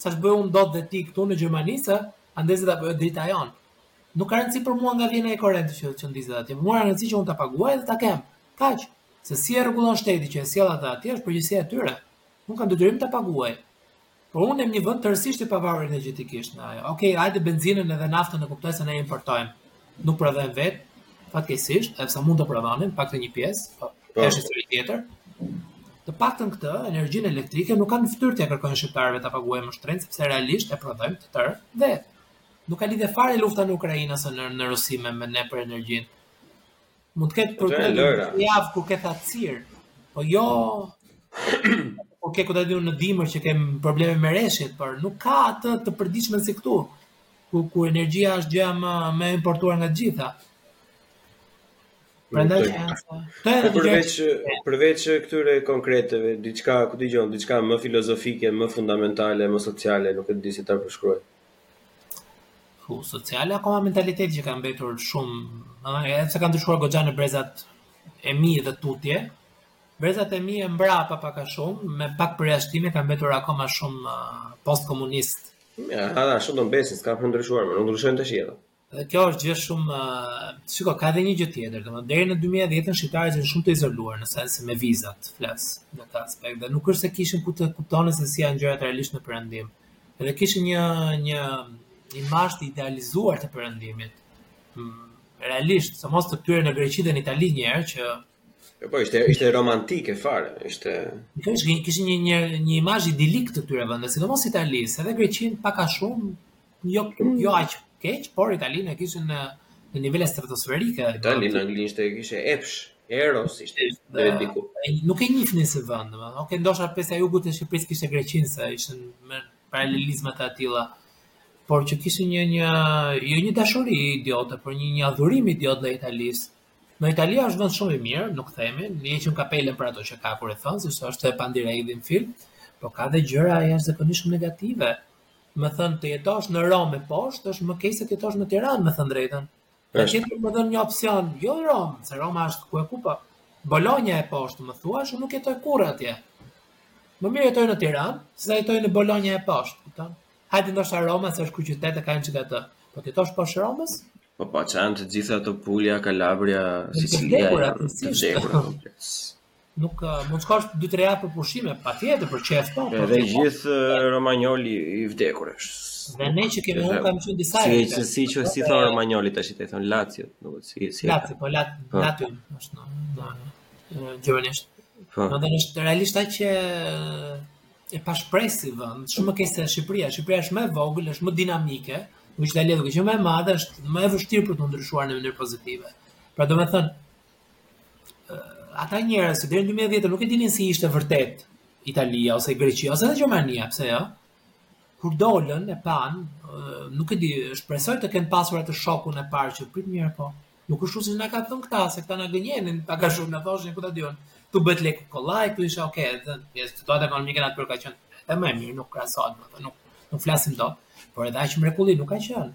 Sa të bëj unë dot dhe ti këtu në Gjermani sa, andej se ta bëjë drita jonë. Nuk ka rëndësi për mua nga vjen ai korrent që që ndizet atje. Mua ka rëndësi që unë ta paguaj dhe ta kem. Kaq, se si e rregullon shteti që e sjell atë atje është përgjegjësia e tyre. Unë kam detyrim ta paguaj. Por unë në një vend tërësisht të pavarur energjetikisht nga ajo. Ok, hajde benzinën edhe naftën e kuptoj se ne importojmë. Nuk prodhojmë vetë, fatkeqësisht, edhe pse mund të prodhonim pak të një pjesë, po, po. është histori tjetër. Të paktën këtë energjinë elektrike nuk kanë fytyrë t'u kërkojnë shqiptarëve ta paguajmë shtrenjtë sepse realisht e prodhojmë të tërë vetë. Nuk ka lidhje fare lufta në Ukrainë ose në në Rusi me, me ne për energjinë. Mund të ketë problem një javë kur ke thatësir. Po jo po ke këtë gjë në dimër që kem probleme me reshjet, por nuk ka atë të përditshme si këtu. Ku ku energjia është gjëja më më e importuar nga gjitha. Prandaj janë. Të përveç përveç këtyre konkreteve, diçka që dëgjon, diçka më filozofike, më fundamentale, më sociale, nuk e di si ta përshkruaj. Po sociale, akoma mentaliteti që ka mbetur shumë, ëh, edhe pse ka ndryshuar goxha në brezat e mi dhe tutje, brezat e mi e mbrapa pak a shumë, me pak përjashtime ka mbetur akoma shumë uh, post-komunist. Ja, ha, ashtu do mbesin, s'ka për ndryshuar, më nuk ndryshojnë të shkretët. Dhe kjo është gjë shumë, shiko, ka edhe një gjë tjetër, domethënë deri në 2010-ën shqiptarët ishin shumë të izoluar në sens se me vizat flas në këtë aspekt dhe nuk është se kishin ku të kuptonin se si janë gjërat realisht në perëndim. Edhe kishin një një imazh të idealizuar të perëndimit. Mm, realisht, sidomos të këtyre në Greqi dhe në Itali një herë që E po ishte ishte romantike fare, ishte. Kishin një një një imazh idilik të këtyre vendeve, sidomos Italisë, edhe Greqinë pak a shumë jo jo aq keq, por Italinë e kishin në në nivele stratosferike. Italinë Anglinë e kishte epsh, eros ishte dhe diku. Nuk e njihnin si vend, domethënë, okay, ndoshta pjesa e jugut të Shqipërisë kishte Greqinë se ishin me paralelizma të tilla. Por që kishin një një jo një dashuri idiote, por një një adhurim idiot ndaj Italisë. Italia është vend shumë i mirë, nuk themi, ne e heqim kapelen për ato që ka kur e thon, sepse është e pandire i dhim film, por ka dhe gjëra jashtëzakonisht shumë negative. domethënë të jetosh në Romë e poshtë është më keq se të jetosh në Tiranë, me thënë të drejtën. Po qe se më dhënë një opsion, jo Romë, se Roma është ku e ku po. Bologna e poshtë, më thua, unë nuk jetoj kurrë atje. Më mirë jetoj në Tiranë, se sa jetoj në Bologna e poshtë, kupton? Hajde ndoshta Roma se është kryeqytet e ka një çikë atë. Po të shkosh poshtë Romës? Po pa çan të gjitha ato Puglia, Kalabria, Sicilia, të vdekura. Dhe mund të shkosh 2-3 javë për pushime, patjetër për qejf po. Edhe gjithë Romagnoli i vdekur është. Dhe ne që kemi unë kam qenë disa herë. Si si që si thon Romagnoli tash i të thon Lazio, do të si si. Lazio po Lazio, po. Lazio është në në Gjermanisht. Po. Domethënë është realisht aq e pashpresë si vend, shumë më keq se Shqipëria. Shqipëria është më e vogël, është më dinamike, domethënë Italia duke qenë më e madhe, është më e vështirë për të ndryshuar në mënyrë pozitive. Pra domethënë, ata njerëz që deri në 2010 nuk e dinin si ishte vërtet Italia ose Greqia ose edhe Gjermania, pse jo? Kur dolën e panë, nuk e di, shpresoj të kenë pasur atë shokun e parë që prit mër po. Nuk është si na ka thënë këta se këta na gënjenin, pak a shumë na thoshin ku ta di unë. Aty bëhet lek kollaj, aty është okay, edhe situata ekonomike në atë periudhë ka qenë edhe më e mirë, nuk krahasohet, domethënë nuk nuk flasim dot, por edhe aq mrekulli nuk ka qenë.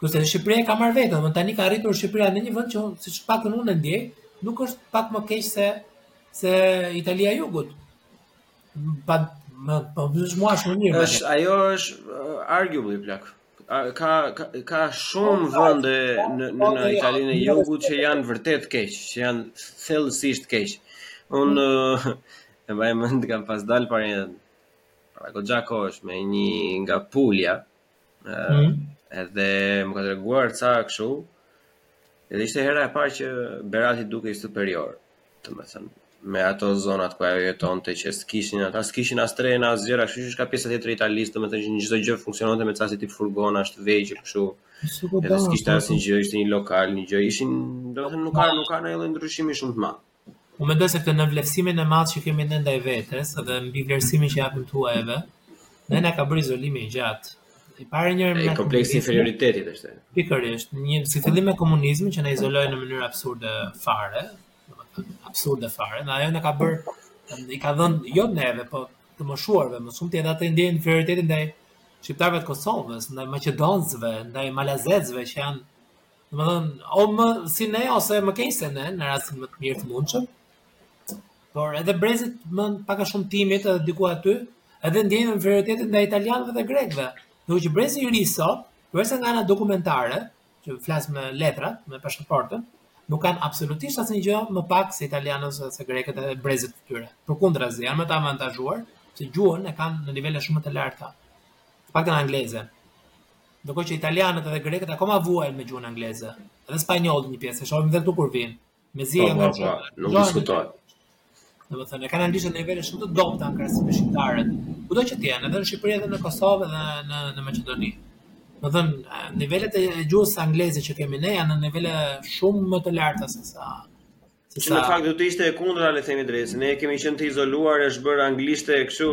Kurse Shqipëria ka marrë vetë, domethënë tani ka arritur Shqipëria në një vend që siç paktën unë e ndjej, nuk është pak më keq se se Italia e Jugut. Pa më po bësh mua shumë mirë. Është ajo është uh, arguably plak. Ka ka, ka shumë po, vende po, në po, në Italinë e Jugut që janë vërtet keq, që janë thellësisht keq. Unë uh, e mbaj mend kam pas dal para një para goxha kohësh me një nga Puglia, mm. edhe më ka treguar ca kështu. Edhe ishte hera e parë që Berati dukej superior, domethënë me ato zonat ku ajo jetonte që s'kishin ata s'kishin as trena as gjëra kështu që ka pjesa tjetër e Italisë domethënë që çdo gjë funksiononte me ca si tip furgona të vegjël kështu edhe s'kishte asnjë gjë ishte një lokal një gjë ishin domethënë nuk ka nuk ka ndonjë ndryshim shumë të madh Unë mendoj se këtë nënvlerësimin e madh që kemi ne ndaj vetes dhe mbivlerësimin që u japim të huajve, ne na ka bërë izolimi i gjatë. I pari një herë me kompleksi i inferioriteti është. Pikërisht, si fillim me komunizmin që na izoloi në mënyrë absurde fare, domethënë absurde fare, na ajo na ka bërë i ka dhënë jo neve, po të moshuarve, më shumë ti edhe atë ndjenjë inferioriteti ndaj shqiptarëve të Kosovës, ndaj maqedonasve, ndaj malazezëve që janë Domethënë, o si ne, ose më keq se ne, në rastin më të mirë të mundshëm, por edhe brezit më pak a shumë timit edhe diku aty, edhe ndjenjën e inferioritetit ndaj italianëve dhe grekëve. Dhe që brezi i ri sot, përveçse nga ana dokumentare, që flas me letrat, me pashaportën, nuk kanë absolutisht asnjë gjë më pak se italianët dhe se grekët e brezit të tyre. Përkundrazi, janë më të avantazhuar, se gjuhën e kanë në nivele shumë të larta. Paktën angleze. Ndërkohë që italianët edhe grekët akoma vuajnë me gjuhën angleze. Edhe spanjollët një pjesë, e shohim edhe këtu kur vijnë. Më zi janë. Po, po, po, nuk diskutohet. Domethënë, e kanë anglishten në nivele shumë të dobta në krahasim me shqiptarët. Kudo që të jenë, edhe në Shqipëri edhe në Kosovë edhe në në Maqedoni. Domethënë, nivelet e gjuhës angleze që kemi ne janë në nivele shumë më të larta se sa Që në fakt do të ishte e kundra, le të themi të drejtën, ne kemi qenë të izoluar, është bërë anglishte e kështu.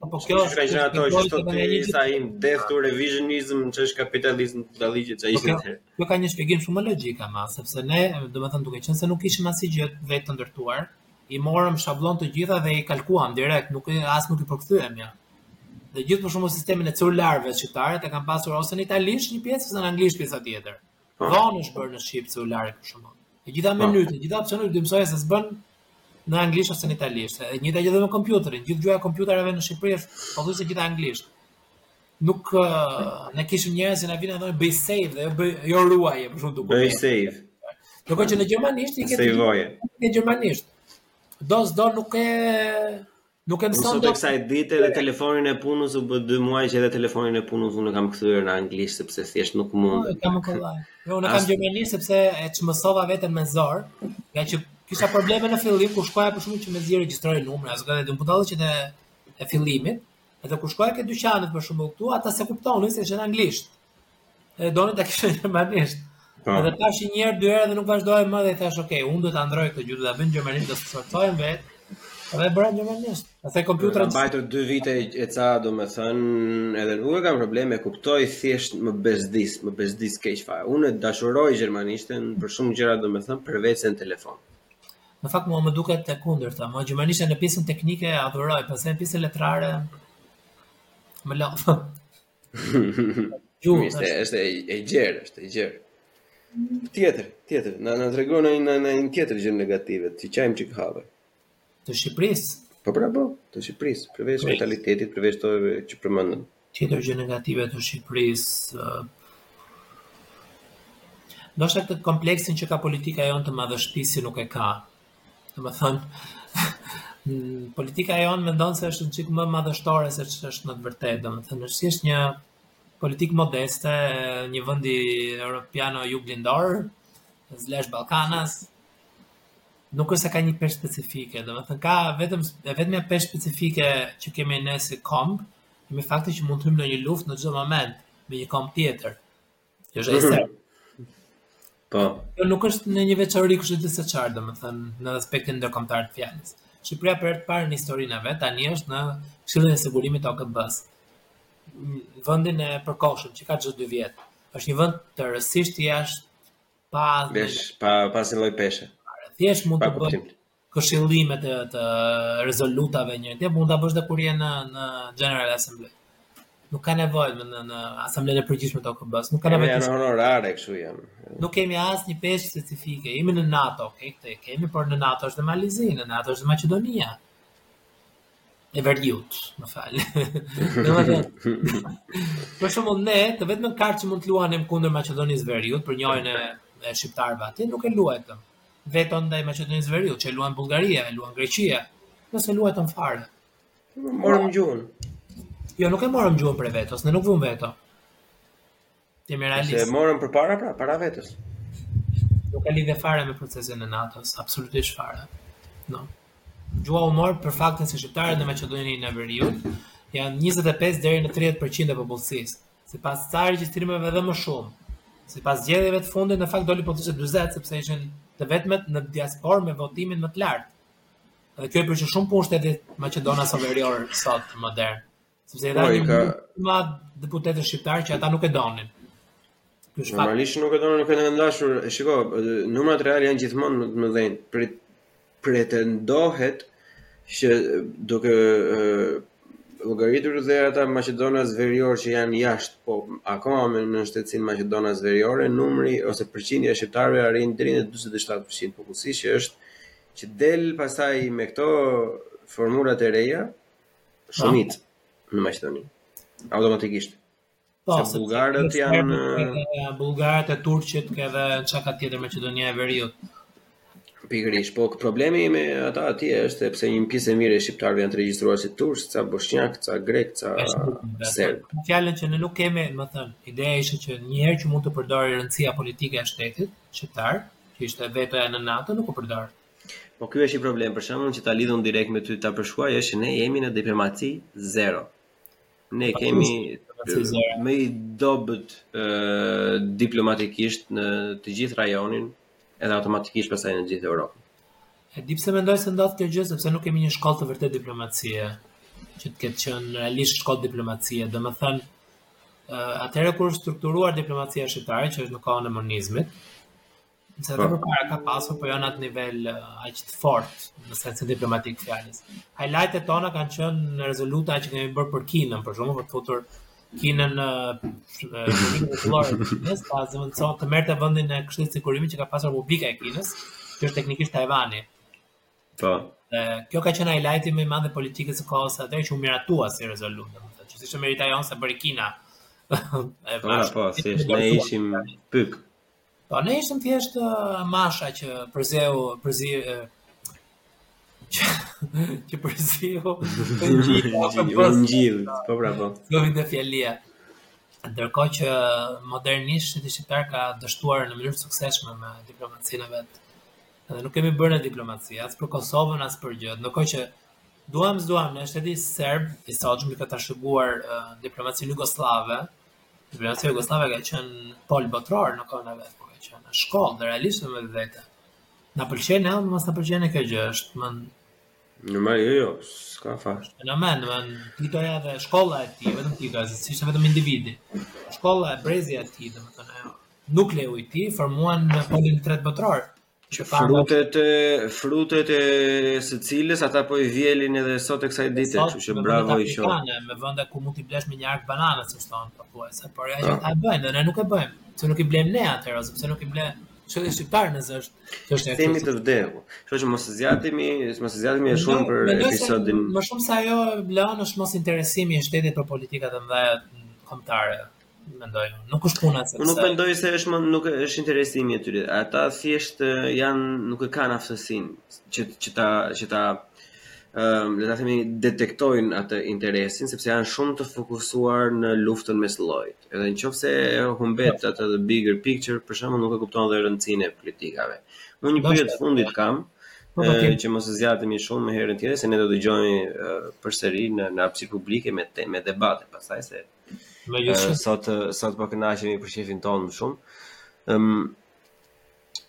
Po, po kjo është gjë ato që thotë te sa i death to revisionism, që është kapitalizëm të që po, ishte atëherë. Kjo ka një shpjegim shumë logjik ama, sepse ne, domethënë duke qenë se nuk kishim asnjë gjë vetë të ndërtuar, i morëm shablon të gjitha dhe i kalkuam direkt, nuk as nuk i përkthyem, ja. Dhe gjithë për shembull sistemin e celularëve shqiptarët e kanë pasur ose në italisht, një pjesë ose në anglisht pjesa tjetër. Po. Vonë është bërë në shqip celulari për shembull. Të gjitha po. menytë, të gjitha opsionet do mësoje se s'bën, në anglisht ose në italisht. E njëjta gjë edhe me kompjuterin. Gjithë gjuha e kompjuterave në Shqipëri është pothuajse gjithë anglisht. Nuk ne kishim njerëz që na vijnë thonë bëj save dhe jo bëj jo ruaj, për shembull. Bëj save. Do të thotë në gjermanisht i ke save. Në gjermanisht. Do s'do nuk e Nuk e mëson dot. Kësaj dite edhe telefonin e punës u bë 2 muaj që edhe telefonin e punës unë e kam kthyer në anglisht sepse thjesht nuk mund. Po, e kam kollaj. Jo, unë e kam gjermanisht sepse e çmësova veten me zor, ngaqë kisha probleme në fillim kur shkoja për shembull që më zgjeri regjistroje numrin, atë gjatë budallallëqet e fillimit, edhe kur shkoja ke dyqanet për shembull këtu, ata s'e kuptonin se ishte në anglisht. E donin ta kishe në gjermanisht. Po. Edhe tash një herë dy herë dhe nuk vazhdoi më dhe thashë, "Ok, unë do ta ndroj këtë gjuhë, do ta bëj gjermanisht, do të sforcohem vet." Dhe e bëra gjermanisht. Edhe kompjuterin? Mbajtur 2 vite e ca, domethënë, edhe nuk e kam problem e kuptoj thjesht më bezdis, më bezdis keq fare. Unë dashuroj gjermanishten për shumë gjëra, domethënë, përveçse në telefon. Në fakt mua më duket e kundërta, gjermanishten në pjesën teknike e adhuroj, pastaj në pjesën letrare më lodh. Ju është është e gjerë, është e gjerë. Tjetër, tjetër, na na tregon ai një një tjetër gjë negative, t'i qajmë çik hallet. Të Shqipërisë. Po pra po, të Shqipërisë, përveç mentalitetit, përveç ato që përmendëm. Tjetër gjë negative të Shqipërisë. Ndoshta këtë kompleksin që ka politika jonë të madhështisë nuk e ka. Domethënë, politika jonë mendon se është një çikë më madhështore se që është në të vërtetë. Domethënë, është si është një politikë modeste, një vendi europiano-juglindor, slash ballkanas, nuk është se ka një peshë specifike, domethënë, ka vetëm, e vetmja peshë specifike që kemi ne si komb, kemi fakti që mund të hyjmë në një luftë në çdo moment, me një komb tjetër. Kjo është e mhm. sërë. Po. Kjo nuk është një veçori kështu e seç qartë, domethënë, në aspektin ndërkombëtar të fjalës. Shqipëria për herë të parë në historinë e vet, tani është në këshillin e sigurimit të OKB-së. Vendin e përkohshëm, që ka çdo dy vjet. Është një vend tërësisht jashtë pa... Pesh, pa, pa asnjë lloj peshe. Thjesht mund të bëjë këshillime të rezolutave një gjë, mund ta bësh dhe kur je në në General Assembly. Nuk ka nevojë në në, në asamblenë e përgjithshme të OKB-s, nuk ka nevojë. Janë honorare kështu janë. Nuk kemi asnjë peshë specifike. Jemi në NATO, okay, këtë e kemi, por në NATO është dhe Mali i Zi, në NATO është dhe Maqedonia e Veriut, më fal. Domethënë. Për shembull ne, të vetmën kartë që mund të luanim kundër Maqedonisë së Veriut për njërin e, e shqiptarëve aty, nuk e luajtëm. Veto ndaj Maqedonisë së Veriut, që e luan Bullgaria, e luan Greqia, ne s'e luajtëm fare. Morëm gjuhën. Jo, nuk e morëm gjuhën prej vetos, ne nuk vumë veto. Jemi realistë. E morëm përpara, pra, para vetos. Nuk ka lidhje fare me procesin e NATO-s, absolutisht fare. No. Gjuha u morë për faktin se shqiptarët në Maqedoninë e Veriut janë 25 deri në 30% e popullsisë. Sipas ca regjistrimeve edhe më shumë. Sipas zgjedhjeve të fundit në fakt doli pothuajse dyzet sepse ishin të vetmit në diasporë me votimin më të lartë. Dhe kjo i prish shumë punë shtetit maqedonas verior sot modern. Sepse edhe ai ka ma deputetë shqiptarë që ata nuk e donin. Normalisht nuk e donin, nuk e kanë dashur. E shiko, numrat realë janë gjithmonë më të mëdhenj. Për Pretendohet që duke llogaritur dhe ata maqedonas verior që janë jashtë, po akoma me nën shtetësinë maqedonas veriore, numri ose përqindja e shqiptarëve arrin deri në dyzet e shtatë përqind popullsisë që është që del pastaj me këto formulat e reja shumicë në Maqedoni. Automatikisht. Po, se bulgarët janë bulgarët e turqit ke edhe çka tjetër Maqedonia e Veriut. Pikërisht, po problemi me ata atje është sepse një pjesë e mirë e shqiptarëve janë të regjistruar si turq, ca boshnjakë, ca grekë, ca serbë. Në fjalën që ne nuk kemi, domethënë, ideja ishte që një herë që mund të përdorej rëndësia politike e shtetit shqiptar, që ishte vetoja në NATO, nuk u përdor. Po ky është një problem, për shembull, që ta lidh unë direkt me ty ta përshkruaj është që ne jemi në diplomaci zero. Ne jemi më të dobët diplomatikisht në të gjithë rajonin, edhe automatikisht pastaj në të gjithë Europën. E di pse mendoj se ndodh kjo gjë, sepse nuk kemi një shkollë të vërtetë diplomacie, që të ketë qenë realisht shkollë diplomacie, domethënë, atëherë kur është strukturuar diplomacia shqiptare, që është në kohën e monizmit, Se përpara ka pasur, po ama jo atë nivel uh, aq të fort në sensin diplomatik të fjalës. Highlightet tona kanë qenë rezoluta që kemi bërë për Kinën, për shembull për të futur Kinën në Republikën Popullore të Kinës, ta zëvendësonte të merrte vendin e Këshillit të Sigurimit që ka pasur Republika e Kinës, që është teknikisht Tajvani. Po. Dhe kjo ka qenë highlighti më i madh i politikës së kohës atëherë që u miratua si rezolutë, domethënë, s'ishte merita jonë se e bëri Kina. Po, po, se ne ishim pykë. Po ne ishim thjesht masha që përzeu, përzi që që përzeu. Thëngjijtë, po bravo. S'po vinte fjala. Ndërkohë që modernisht shteti shqiptar ka dështuar në mënyrë të suksesshme me diplomacinë e vet. Dhe nuk kemi bërë diplomaci as për Kosovën as për gjë. Ndërkohë që duam s'duam ne, shteti serb i sotshëm e ka trashëguar uh, diplomacinë jugosllave, Diplomacia jugosllave ka qenë pol botëror në kohën e vet, po ka qenë shkollë dhe realisht më vete. Na pëlqen apo s'na pëlqen kjo gjë, është më Në më jo, jo, s'ka farë. Në më në mend, Titoja dhe shkolla e tij, vetëm ti ka, si që vetëm individi. Shkolla e brezi i tij, domethënë jo. Nukli i tij, formuan një pol të tretë botëror. që ka frutet e frutet e së cilës ata po i vjelin edhe sot e kësaj dite, kështu që bravo i qoftë. Me vende ku mund t'i blesh me një arkë banane siç thonë po po se por ja që ata e bëjnë, ne nuk e bëjmë. Pse nuk i blejmë ne atëherë, pse nuk i blem? Ço është i parë në zësh, që është themi të vdeku. Kështu që mos zgjatemi, mos zgjatemi më shumë për episodin. Më shumë se ajo Leon është mosinteresimi i shtetit për politikat e mëdha kombëtare. mendoj unë. Nuk është puna se. Unë nuk mendoj se është nuk është interesi i tyre. Ata thjesht janë nuk e kanë aftësinë që që ta që ta ë um, le ta themi detektojnë atë interesin sepse janë shumë të fokusuar në luftën mes llojit. Edhe e humbet atë the bigger picture, për shembull nuk e kupton dhe rëndësinë e politikave. Unë një pyetje të fundit kam po, po, që mos zgjatemi shumë më herën tjetër se ne do të dëgjojmë përsëri në në hapësirë publike me me debate pastaj se Megjithëse sot, sot po kënaqemi për shefin tonë më shumë. Um,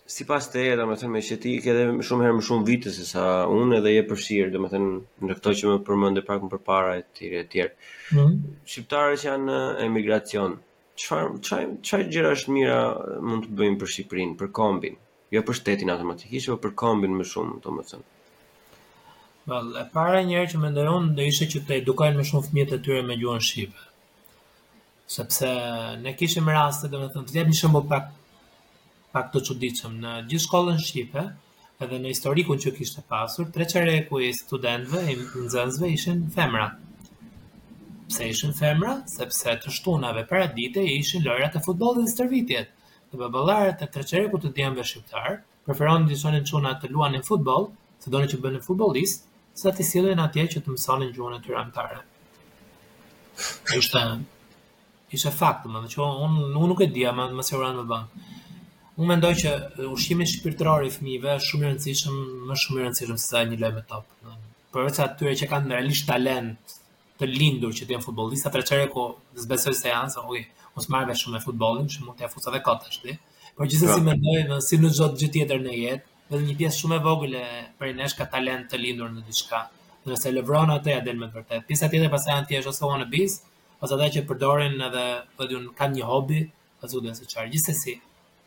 sipas teje, domethënë, meqë ti ke edhe shumë herë më shumë vite se sa unë edhe je përfshirë, domethënë, në këto që më përmende pak më përpara e tjerë e tjerë. Mm -hmm. Shqiptarët që janë në emigracion, ça gjërash të mira eh, mund të bëjmë për Shqipërinë, për kombin, Jo për shtetin automatikisht, por për kombin më shumë, domethënë. Well, e para njëherë që mendoj unë do ishte që të edukojnë më shumë fëmijët e tyre me gjuhën shqipe. Sepse ne kishim raste, domethënë, të jap një shembull pak pak të çuditshëm në gjithë shkollën shqipe, edhe në historikun që kishte pasur, tre çereku i studentëve, i nxënësve ishin femra. Pse ishin femra? Sepse të shtunave paradite ishin lojrat e futbollit dhe stërvitjet. Dhe baballarët e tre çerekut të djemve shqiptarë preferonin t'i çonin çunat të luanin futboll, se donin që t'i bënin futbollistë, sesa t'i sillnin atje që të mësonin gjuhën e tyre amtare. Ishte ishte fakt, domethënë që unë unë nuk e dija, më më siguran më bën. Unë mendoj që ushqimi shpirtëror i fëmijëve është shumë i rëndësishëm, më shumë i rëndësishëm se sa një lojë me top. Përveç atyre që kanë realisht talent të lindur që të jenë futbollista, tre çereku s'besoj se janë, se okay, unë s'marr vesh shumë me futbollin, që mund t'ja fus edhe kot ashtu. Por gjithsesi si po. mendoj në si në çdo gjë tjetër në jetë, dhe një pjesë shumë e vogël prej nesh ka talent të lindur në diçka. Nëse lëvron atë ia del me të vërtetë. Pjesa tjetër pastaj janë thjesht ose wannabes, ose ata që përdorin edhe, ku di unë, kanë një hobi, Ka zgjodhur se çfarë. Gjithsesi,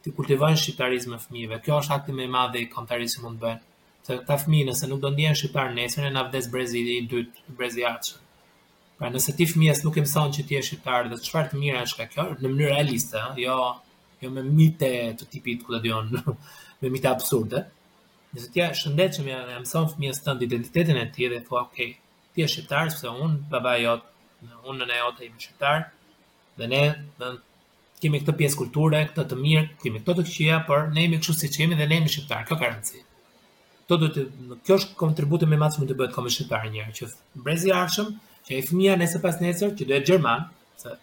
të kultivojnë shqiptarizmin e fëmijëve. Kjo është akti më i madh i kombëtarisë që mund të bëjnë. Se këta fëmijë nëse nuk do ndihen shqiptarë nesër, ne na vdes brezi i dytë, brezi i ardhshëm. Pra nëse ti fëmijës nuk i mëson që ti je shqiptar dhe çfarë të mirash ka kjo, në mënyrë realiste, ëh, jo jo me mite të tipit ku ta di unë, me mite absurde. Nëse ti ia shëndetshëm ia, ia mëson fëmijës tënd identitetin e tij dhe thua, "Ok, ti je shqiptar sepse unë babai yt, unë nëna jote jemi shqiptar." Dhe ne dhe kemi këtë pjesë kulture, këtë të mirë, kemi këto të këqija, por ne jemi kështu siç jemi dhe ne jemi shqiptarë, kjo ka rëndësi. Kjo do të kjo është kontributi më i madh që mund të bëhet kombit shqiptar njëherë që brezi i ardhshëm, që ai fëmija nëse pasnesër që do jetë gjerman, se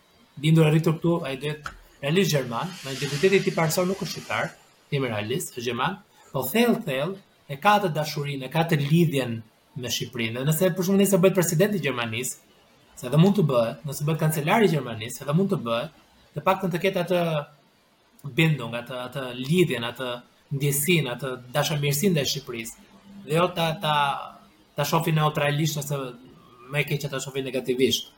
lindur e rritur këtu, ai do jetë realisht gjerman, me identiteti i tij parësor nuk është shqiptar, jemi realistë, është gjerman, po thellë thellë e ka atë dashurinë, e ka atë lidhjen me Shqipërinë. Dhe nëse për shembull nëse bëhet presidenti i Gjermanisë, se edhe mund të bëhet, nëse bëhet kancelari i Gjermanisë, se edhe mund të bëhet, të paktën të ketë atë Bindung, atë atë lidhjen, atë ndjesinë, atë dashamirësinë ndaj Shqipërisë. Dhe jo ta ta ta shofi neutralisht ose më keq ta shofi negativisht.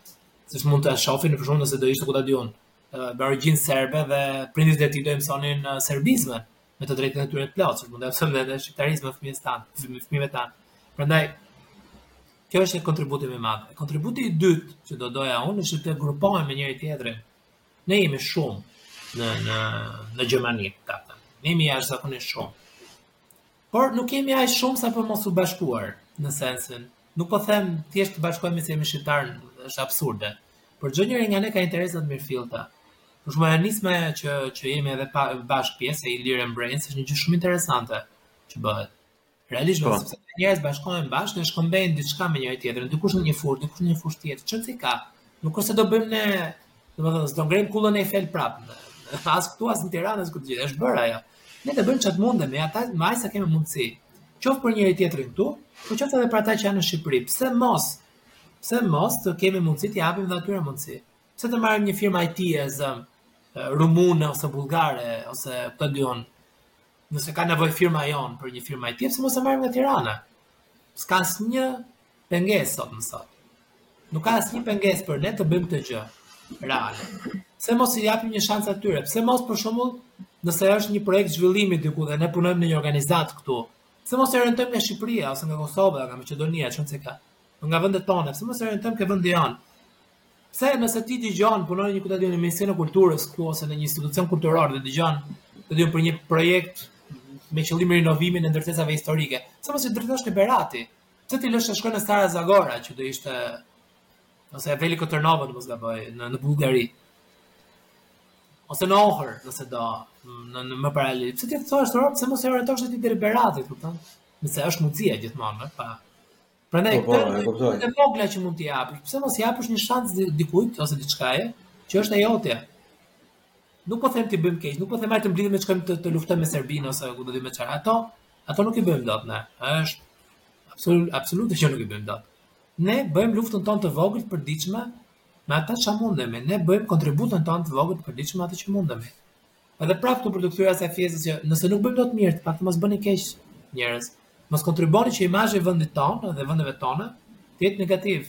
Siç mund ta shofi për shembull nëse do ishte ku ta di unë. Ë, me origjinë serbe dhe prindët e tij do i mësonin serbizme. me të drejtën e tyre të plotë, sepse mund të japim edhe shqiptarizmin fëmijës tonë, fëmijëve tanë. Prandaj kjo është një kontribut i madh. Kontributi i dytë që do doja unë është të grupohemi me njëri-tjetrin. Ne jemi shumë në në në Gjermani, ta them. Ne jemi jashtëzakonisht shumë. Por nuk jemi aq shumë sa për mos u bashkuar në sensin. Nuk po them thjesht të bashkohemi se jemi shqiptarë, është absurde. Por çdo njëri nga ne ka interesa të mirëfillta. Është një nismë që që jemi edhe pa, bashkë pjesë e Ilir e Mbrenjës, është një gjë shumë interesante që bëhet. Realisht po. sepse njerëz bashkohen bashkë dhe shkëmbejnë diçka me njëri-tjetrin, dikush në një furrë, dikush në një formë tjetër, rëndësi s'ka. Nuk është se do bëjmë ne, domethënë, s'do ngremë Kullën Eiffel prapë. As këtu as në Tiranë asgjë, është bërë ajo. Ne të bëjmë ça të mundemi, atë me sa kemi mundësi. Qoftë për njëri-tjetrin këtu, por qoftë edhe për ata që janë në Shqipëri. Pse mos? Pse mos të kemi mundësi t'u japim atyre mundësi? Pse të marrim një firmë IT-je rumune ose bullgare ose ku di unë nëse ka nevojë firma jonë për një firmë IT, pse mos e marrim nga Tirana? S'ka asnjë pengesë sot më sot. Nuk ka asnjë pengesë për ne të bëjmë këtë gjë reale. Pse mos i japim një shans atyre? Pse mos për shembull nëse është një projekt zhvillimi diku dhe ne punojmë në një organizatë këtu, pse mos e orientojmë nga Shqipëria ose nga Kosova, nga Maqedonia, rëndësi s'ka. Nga vendet tona, pse mos e orientojmë ke vendi jonë? Pse nëse ti dëgjon punon në një ku ta di, në Ministrinë e Kulturës këtu ose në një institucion kulturor dhe dëgjon të dëgjon për një projekt me qëllim rinovimin e ndërtesave historike. Pse mos i drejtosh te Berati. Pse t'i lësh të shkojnë në Stara Zagora që do ishte ose Veliko Tërnovo në mos gaboj në në Bullgari. Ose në Ohër, nëse do në në më paralel. Pse ti thua se pse mos e orientosh ti te Berati, kupton? Nëse është mundësia gjithmonë, pa Prandaj po, po, e kuptoj. Të vogla që mund të japësh, pse mos i japësh një shans dikujt ose diçkaje që është e jotja. Nuk po them t'i bëjmë keq, nuk po them hajde të mblidhemi të shkojmë të, të luftojmë me Serbinë ose ku di unë çfarë. Ato, ato nuk i bëjmë dot ne. Është absolut absolutisht që nuk i bëjmë dot. Ne bëjmë luftën tonë të vogël të përditshme me atë që mundemi. Ne bëjmë kontributin tonë të vogël të përditshme atë që mundemi. Edhe prapë këtu për t'iu kthyer asaj pjesës që nëse nuk bëjmë dot mirë, të paktën mos bëni keq njerëz. Mos kontribuoni që imazhi i vendit tonë dhe vendeve tona të jetë negativ.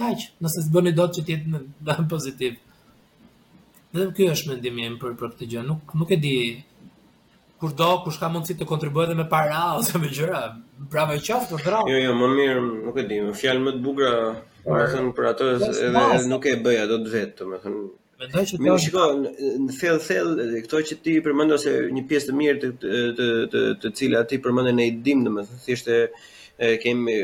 Kaq, nëse s'bëni dot që të jetë në pozitiv. Dhe ky është mendimi im për për këtë gjë. Nuk nuk e di kur do, kush ka mundësi të kontribuojë dhe me para ose me gjëra. Bravo i qoftë për drejtë. Jo, jo, më mirë, nuk e di, me fjalë më të bukura, domethënë për atë edhe nuk e bëja dot vetë, domethënë Mendoj që do shiko në thelb thelb këto që ti përmende ose një pjesë të mirë të të të të cilat ti përmende ne i dimë domethënë thjesht e kemi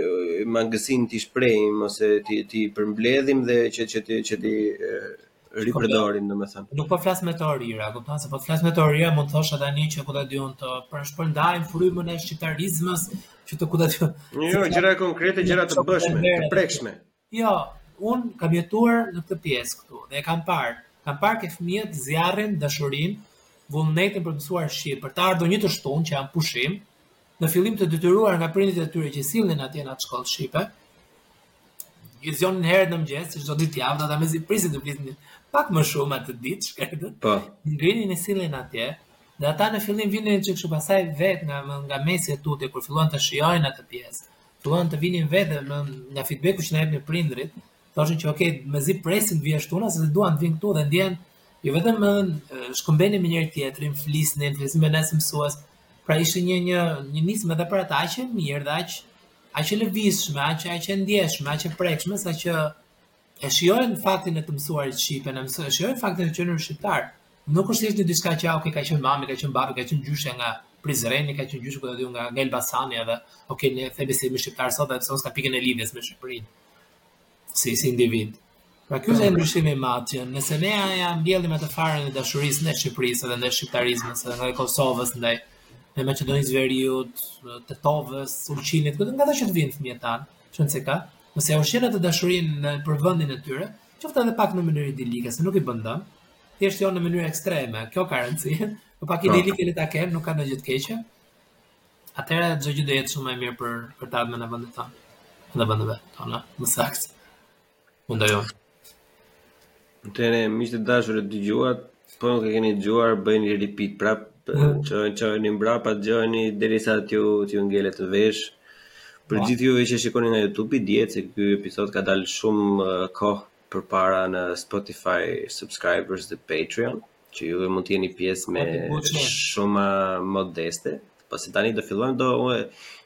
mangësinë t'i shprehim ose t'i t'i përmbledhim dhe që që t'i që t'i ripërdorim domethënë. Nuk po flas me teorira, kupton se po të flas me teorira mund të thosh edhe një që ku ta di unë të shpërndajmë frymën e shqiptarizmës që të ku ta di unë. Jo, gjëra konkrete, gjëra të bëshme, të prekshme. Jo, unë kam jetuar në këtë pjesë këtu dhe e kam parë. Kam parë ke fëmijët zjarrin dashurinë, vullnetin për të mësuar shqip, për të ardhur një të shtunë që janë pushim, në fillim të detyruar nga prindit e tyre që sillnin atje në atë shkollë shqipe. I zgjonin herët në mëngjes, si çdo ditë javë, ata mezi prisin të flisnin pak më shumë atë ditë shkretët. Po. Ngrinin e sillnin atje. Dhe ata në fillim vinin që kështu pasaj vetë nga nga mesi e tutje kur filluan të shijojnë atë pjesë. duan të vinin vetë në nga feedbacku që na jepnin prindërit, thoshin që okay, mezi presin të vijë e shtuna se duan të vinë këtu dhe ndjen jo vetëm më shkëmbenin me njëri tjetrin, flisnin, flisnin me ne si mësues. Pra ishte një një një nismë edhe për ata aq e mirë dhe aq aq e lëvizshme, aq aq e ndjeshme, aq e prekshme sa që e shijojnë faktin e të mësuarit shqip, e në mësuar, e shijojnë faktin e të qenurit shqiptar. Nuk është thjesht një diçka që okay, ka qenë mami, ka qenë babi, ka qenë gjyshi nga Prizreni, ka qenë gjyshja ku ta di unë nga Elbasani edhe, ok, ne themi se jemi shqiptar sot, edhe pse s'ka pikën e lidhjes me Shqipërinë. Si si individ. Pra ky është ndryshimi i madh që nëse ne ia mbjellim atë farën e dashurisë ndaj Shqipërisë dhe ndaj shqiptarizmit, ndaj Kosovës, ndaj Maqedonisë së Veriut, Tetovës, Ulqinit, kudo nga ato që të vinë fëmijët tanë Që nëse ka, nëse e ushqen atë dashurinë për vendin e tyre, qoftë edhe pak në mënyrë idilike, se nuk i bën dëm, thjesht jo në mënyrë ekstreme, kjo ka rëndësi, po pak idilike le ta kenë, nuk ka ndonjë gjë të keqe. Atëherë çdo gjë do jetë shumë më e mirë për për të ardhmen e vendit tonë, vendeve tona, më saktë. U ndajon. Tani, miq të dashur e dëgjuat, po nuk e keni dëgjuar, bëjini një repeat prap, çojeni, çojeni mbrapa, dëgjojeni, derisa t'ju, t'ju ngelet në vesh. Për po. gjithë juve që shikoni nga YouTube, e dini se ky episod ka dalë shumë kohë përpara në Spotify, subscribers dhe Patreon. që ju mund të jeni pjesë me shumë modeste, pasi tani do fillojmë do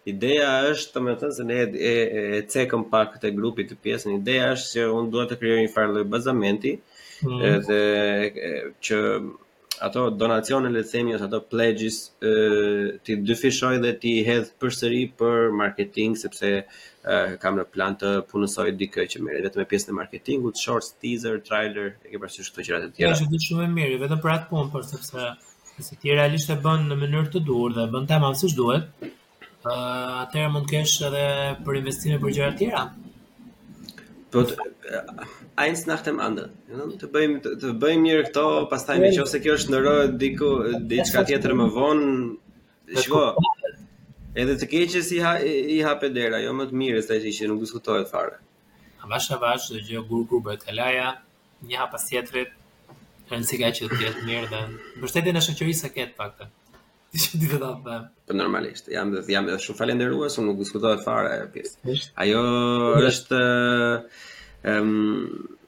ideja është të më thënë se ne e, e, cekëm pak këtë grupit të pjesën ideja është që unë duhet të krijoj një farë lloj bazamenti mm. edhe që ato donacione le të themi ose ato pledges ti dyfishoj dhe ti hedh përsëri për marketing sepse kam në plan të punësoj dikë që merr vetëm me pjesën e marketingut, shorts, teaser, trailer, e ke parasysh këto gjëra të tjera. Është diçka shumë e mirë, vetëm për atë punë, por sepse nëse ti realisht e bën në mënyrë të duhur dhe e bën tamam siç duhet, ë uh, atëherë mund të kesh edhe për investime për gjëra të tjera. Po eins nach dem anderen. Të bëjmë të, të bëjmë mirë këto, pastaj nëse kjo është ndërrohet diku diçka tjetër më vonë, Shiko, edhe të keqes i, ha, i hapet dera, jo më të mirës se ajo nuk diskutohet fare. Avash avash dhe gur gur bëhet kalaja, një hap pas tjetrit, rëndësi ka që të jetë mirë dhe mbështetjen e shoqërisë ta ketë të paktën. Ti që ti të da dhe. Po normalisht, jam, jam edhe shumë falenderues, se nuk diskutohet fare ajo pjesë. Ajo është... Um,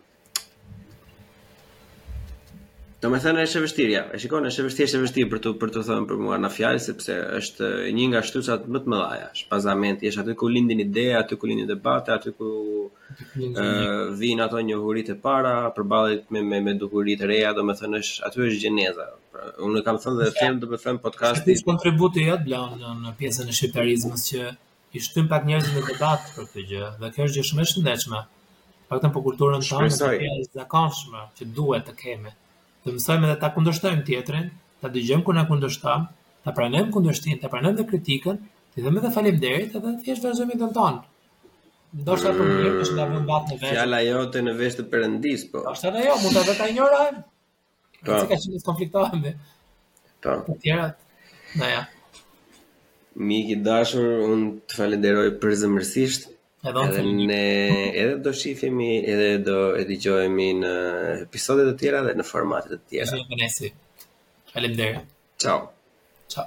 Do me thënë është e vështirë, ja. E shikon, është e vështirë, është e vështirë për të për të thënë për mua në fjalë sepse është një nga shtycat më të mëdha, është bazamenti, është aty ku lindin ide, aty ku lindin debate, aty ku ë vijnë ato njohuritë e para përballet me me me dukuri të reja, domethënë është aty është gjeneza. Pra, unë kam thënë dhe them, domethënë podcasti kontributi yt pra në pjesën e shqiptarizmit që i shtyn pak njerëzit në debat për këtë gjë dhe kjo është gjë shumë e shëndetshme. Të paktën për kulturën tonë është e zakonshme që duhet të kemi. Të mësojmë edhe ta kundërshtojmë tjetrin, ta dëgjojmë kur na kundërshton, ta pranojmë kundërshtinë, ta pranojmë dhe kritikën, të themi edhe faleminderit edhe thjesht vazhdojmë tonën. Ndoshta për një herë është na vë vath në vesh. Fjala jote në vesh të perëndisë, po. Është edhe jo, mund ta vetinjorojmë. Po. Ti ka shumë konfliktuar me. Po. Të tjerat. Na ja. Mik i dashur, unë të falenderoj përzemërsisht. Edhe ne edhe do shifemi, edhe do dëgjohemi në episode të tjera dhe në formate të tjera. Ju falenderoj. Faleminderit. Ciao. Ciao.